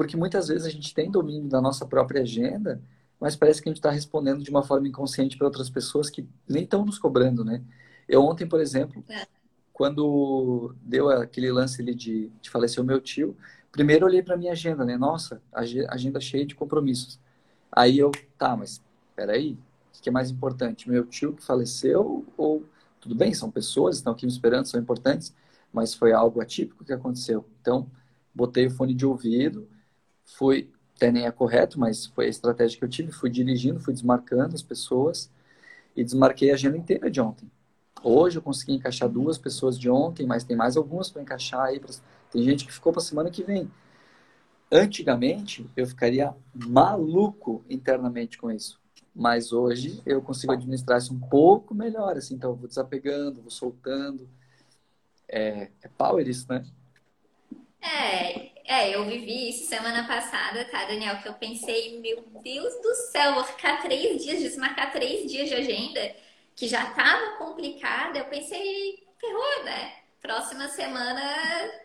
Porque muitas vezes a gente tem domínio da nossa própria agenda, mas parece que a gente está respondendo de uma forma inconsciente para outras pessoas que nem estão nos cobrando, né? Eu ontem, por exemplo, é. quando deu aquele lance ali de, de falecer o meu tio, primeiro eu olhei para minha agenda, né? Nossa, agenda cheia de compromissos. Aí eu, tá, mas peraí, o que é mais importante? Meu tio que faleceu ou... Tudo bem, são pessoas, estão aqui me esperando, são importantes, mas foi algo atípico que aconteceu. Então, botei o fone de ouvido, fui, até nem é correto, mas foi a estratégia que eu tive, fui dirigindo, fui desmarcando as pessoas e desmarquei a agenda inteira de ontem. Hoje eu consegui encaixar duas pessoas de ontem, mas tem mais algumas para encaixar aí. Pra... Tem gente que ficou para semana que vem. Antigamente eu ficaria maluco internamente com isso, mas hoje eu consigo administrar isso um pouco melhor, assim. Então eu vou desapegando, vou soltando. É, é power isso, né? É, É, eu vivi isso semana passada, tá, Daniel? Que eu pensei, meu Deus do céu, vou ficar três dias, desmarcar três dias de agenda, que já tava complicada. Eu pensei, ferrou, né? Próxima semana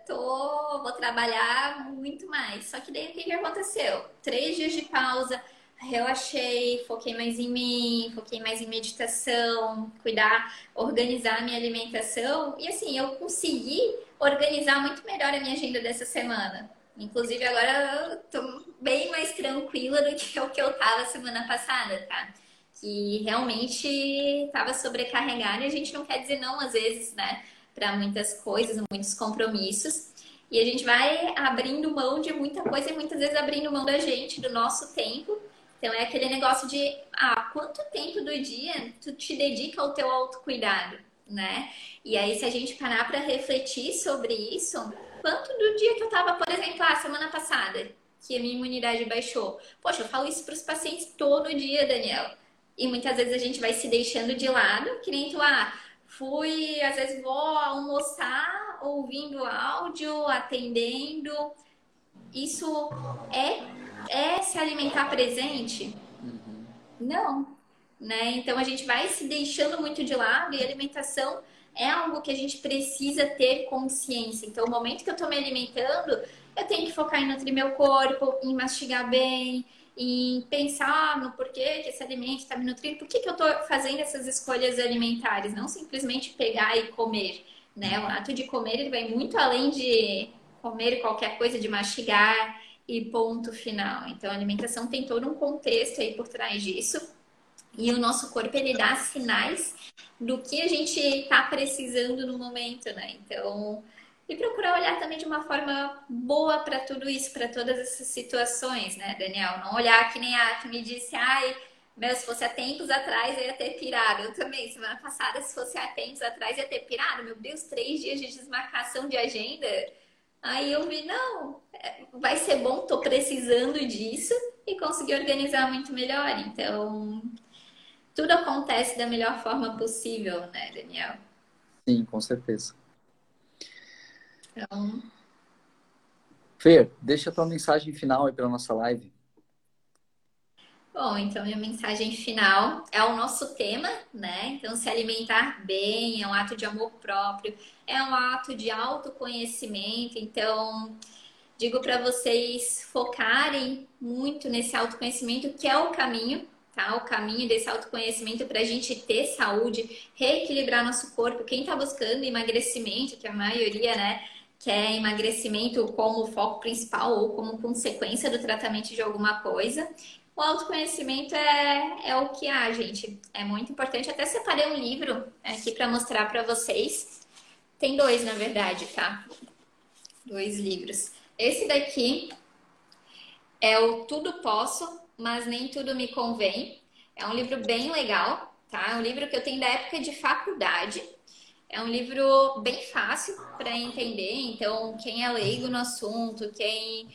tô, vou trabalhar muito mais. Só que daí o que, que aconteceu? Três dias de pausa, relaxei, foquei mais em mim, foquei mais em meditação, cuidar, organizar a minha alimentação. E assim, eu consegui organizar muito melhor a minha agenda dessa semana. Inclusive, agora eu tô bem mais tranquila do que o que eu tava semana passada, tá? Que realmente tava sobrecarregada e a gente não quer dizer não às vezes, né? Para muitas coisas, muitos compromissos. E a gente vai abrindo mão de muita coisa e muitas vezes abrindo mão da gente, do nosso tempo. Então é aquele negócio de, ah, quanto tempo do dia tu te dedica ao teu autocuidado, né? E aí se a gente parar para refletir sobre isso, quanto do dia que eu tava, por exemplo, a ah, semana passada, que a minha imunidade baixou. Poxa, eu falo isso para os pacientes todo dia, Daniel. E muitas vezes a gente vai se deixando de lado, que nem tu, ah, fui, às vezes vou almoçar ouvindo áudio, atendendo. Isso é, é se alimentar presente? Uhum. Não. Né? Então a gente vai se deixando muito de lado e a alimentação é algo que a gente precisa ter consciência. Então, o momento que eu estou me alimentando, eu tenho que focar em nutrir meu corpo, em mastigar bem, em pensar no porquê que esse alimento está me nutrindo, por que, que eu estou fazendo essas escolhas alimentares, não simplesmente pegar e comer. Né? O ato de comer ele vai muito além de comer qualquer coisa, de mastigar e ponto final. Então, a alimentação tem todo um contexto aí por trás disso. E o nosso corpo ele dá sinais do que a gente está precisando no momento, né? Então, e procurar olhar também de uma forma boa para tudo isso, para todas essas situações, né, Daniel? Não olhar que nem a que me disse, ai, meu, se fosse há tempos atrás, eu ia ter pirado. Eu também, semana passada, se fosse há tempos atrás, ia ter pirado. Meu Deus, três dias de desmarcação de agenda. Aí eu vi, não, é, vai ser bom, tô precisando disso e conseguir organizar muito melhor. Então, tudo acontece da melhor forma possível, né, Daniel? Sim, com certeza. Então. Fer, deixa a tua mensagem final aí para nossa live. Bom, então minha mensagem final é o nosso tema, né? Então, se alimentar bem é um ato de amor próprio, é um ato de autoconhecimento. Então, digo para vocês focarem muito nesse autoconhecimento, que é o caminho tá? O caminho desse autoconhecimento para a gente ter saúde, reequilibrar nosso corpo. Quem está buscando emagrecimento, que a maioria, né, quer emagrecimento como foco principal ou como consequência do tratamento de alguma coisa. O autoconhecimento é, é o que há, gente. É muito importante. Até separei um livro aqui para mostrar para vocês. Tem dois, na verdade, tá? Dois livros. Esse daqui é o Tudo Posso, mas nem tudo me convém. É um livro bem legal, tá? É um livro que eu tenho da época de faculdade. É um livro bem fácil para entender, então quem é leigo no assunto, quem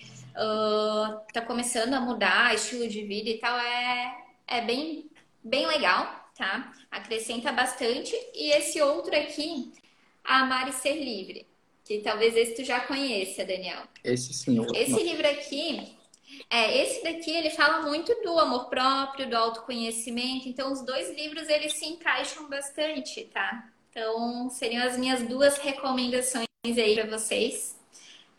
está uh, começando a mudar estilo de vida e tal, é, é bem, bem legal, tá? Acrescenta bastante. E esse outro aqui, Amar e Ser Livre, que talvez esse tu já conheça, Daniel. Esse sim. Eu... Esse livro aqui é, esse daqui ele fala muito do amor próprio, do autoconhecimento. Então, os dois livros eles se encaixam bastante, tá? Então, seriam as minhas duas recomendações aí para vocês,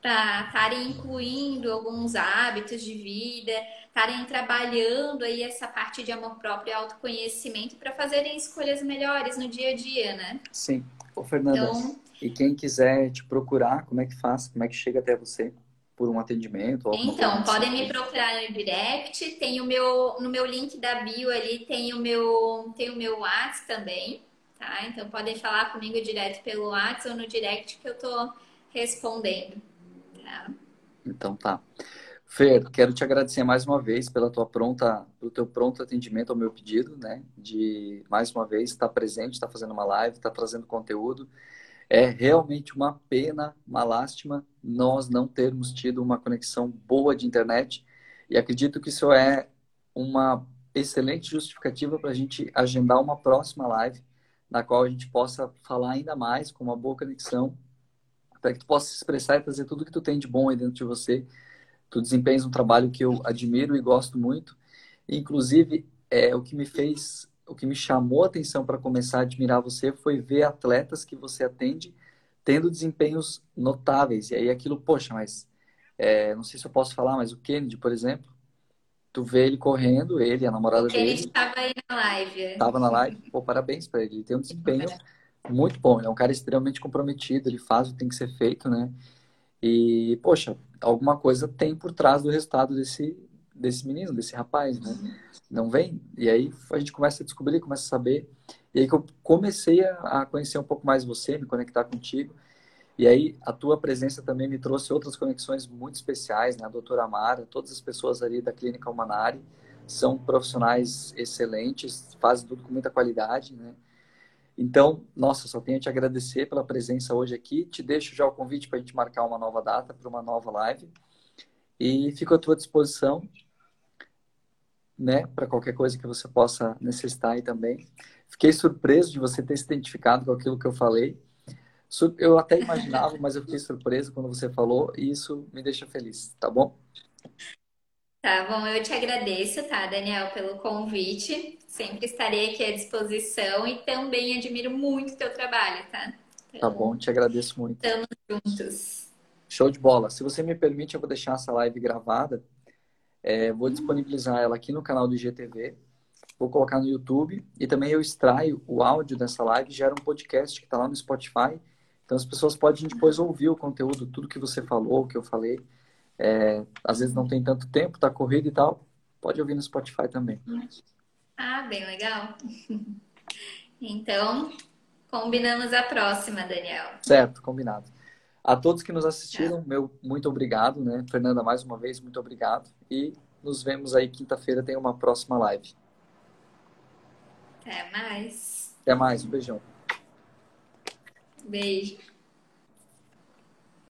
para estarem incluindo alguns hábitos de vida, estarem trabalhando aí essa parte de amor próprio e autoconhecimento para fazerem escolhas melhores no dia a dia, né? Sim. Ô, Fernanda, então, e quem quiser te procurar, como é que faz? Como é que chega até você? Por um atendimento? Então, podem me procurar no direct. Tem o meu, no meu link da bio ali tem o meu, tem o meu WhatsApp também, tá? Então podem falar comigo direto pelo WhatsApp ou no direct que eu tô respondendo. Tá? Então tá. Fer, quero te agradecer mais uma vez pela tua pronta, pelo teu pronto atendimento ao meu pedido, né? De mais uma vez estar presente, estar fazendo uma live, estar trazendo conteúdo. É realmente uma pena, uma lástima, nós não termos tido uma conexão boa de internet. E acredito que isso é uma excelente justificativa para a gente agendar uma próxima live, na qual a gente possa falar ainda mais com uma boa conexão para que tu possa se expressar e trazer tudo que tu tem de bom aí dentro de você. Tu desempenhas um trabalho que eu admiro e gosto muito. Inclusive, é o que me fez, o que me chamou a atenção para começar a admirar você foi ver atletas que você atende tendo desempenhos notáveis. E aí aquilo, poxa, mas é, não sei se eu posso falar, mas o Kennedy, por exemplo, tu vê ele correndo, ele, a namorada Ele dele, estava aí na live. estava na live, pô, parabéns para ele. Ele tem um desempenho muito bom, ele é um cara extremamente comprometido, ele faz o que tem que ser feito, né? E, poxa, alguma coisa tem por trás do resultado desse, desse menino, desse rapaz, né? Não vem? E aí a gente começa a descobrir, começa a saber. E aí que eu comecei a conhecer um pouco mais você, me conectar contigo. E aí a tua presença também me trouxe outras conexões muito especiais, né? A doutora Amara, todas as pessoas ali da Clínica Humanari são profissionais excelentes, fazem tudo com muita qualidade, né? Então, nossa, só tenho a te agradecer pela presença hoje aqui. Te deixo já o convite para a gente marcar uma nova data para uma nova live. E fico à tua disposição, né, para qualquer coisa que você possa necessitar aí também. Fiquei surpreso de você ter se identificado com aquilo que eu falei. Eu até imaginava, mas eu fiquei surpreso quando você falou e isso me deixa feliz, tá bom? Tá bom, eu te agradeço, tá, Daniel, pelo convite. Sempre estarei aqui à disposição e também admiro muito o teu trabalho, tá? Então, tá bom, te agradeço muito. Estamos juntos. Show de bola. Se você me permite, eu vou deixar essa live gravada. É, vou disponibilizar ela aqui no canal do IGTV. Vou colocar no YouTube e também eu extraio o áudio dessa live, gera um podcast que está lá no Spotify. Então as pessoas podem depois ouvir o conteúdo, tudo que você falou, que eu falei. É, às vezes não tem tanto tempo, tá corrido e tal. Pode ouvir no Spotify também. Ah, bem legal. (laughs) Então, combinamos a próxima, Daniel. Certo, combinado. A todos que nos assistiram, meu muito obrigado, né? Fernanda, mais uma vez, muito obrigado. E nos vemos aí quinta-feira, tem uma próxima live. Até mais. Até mais, um beijão. Beijo.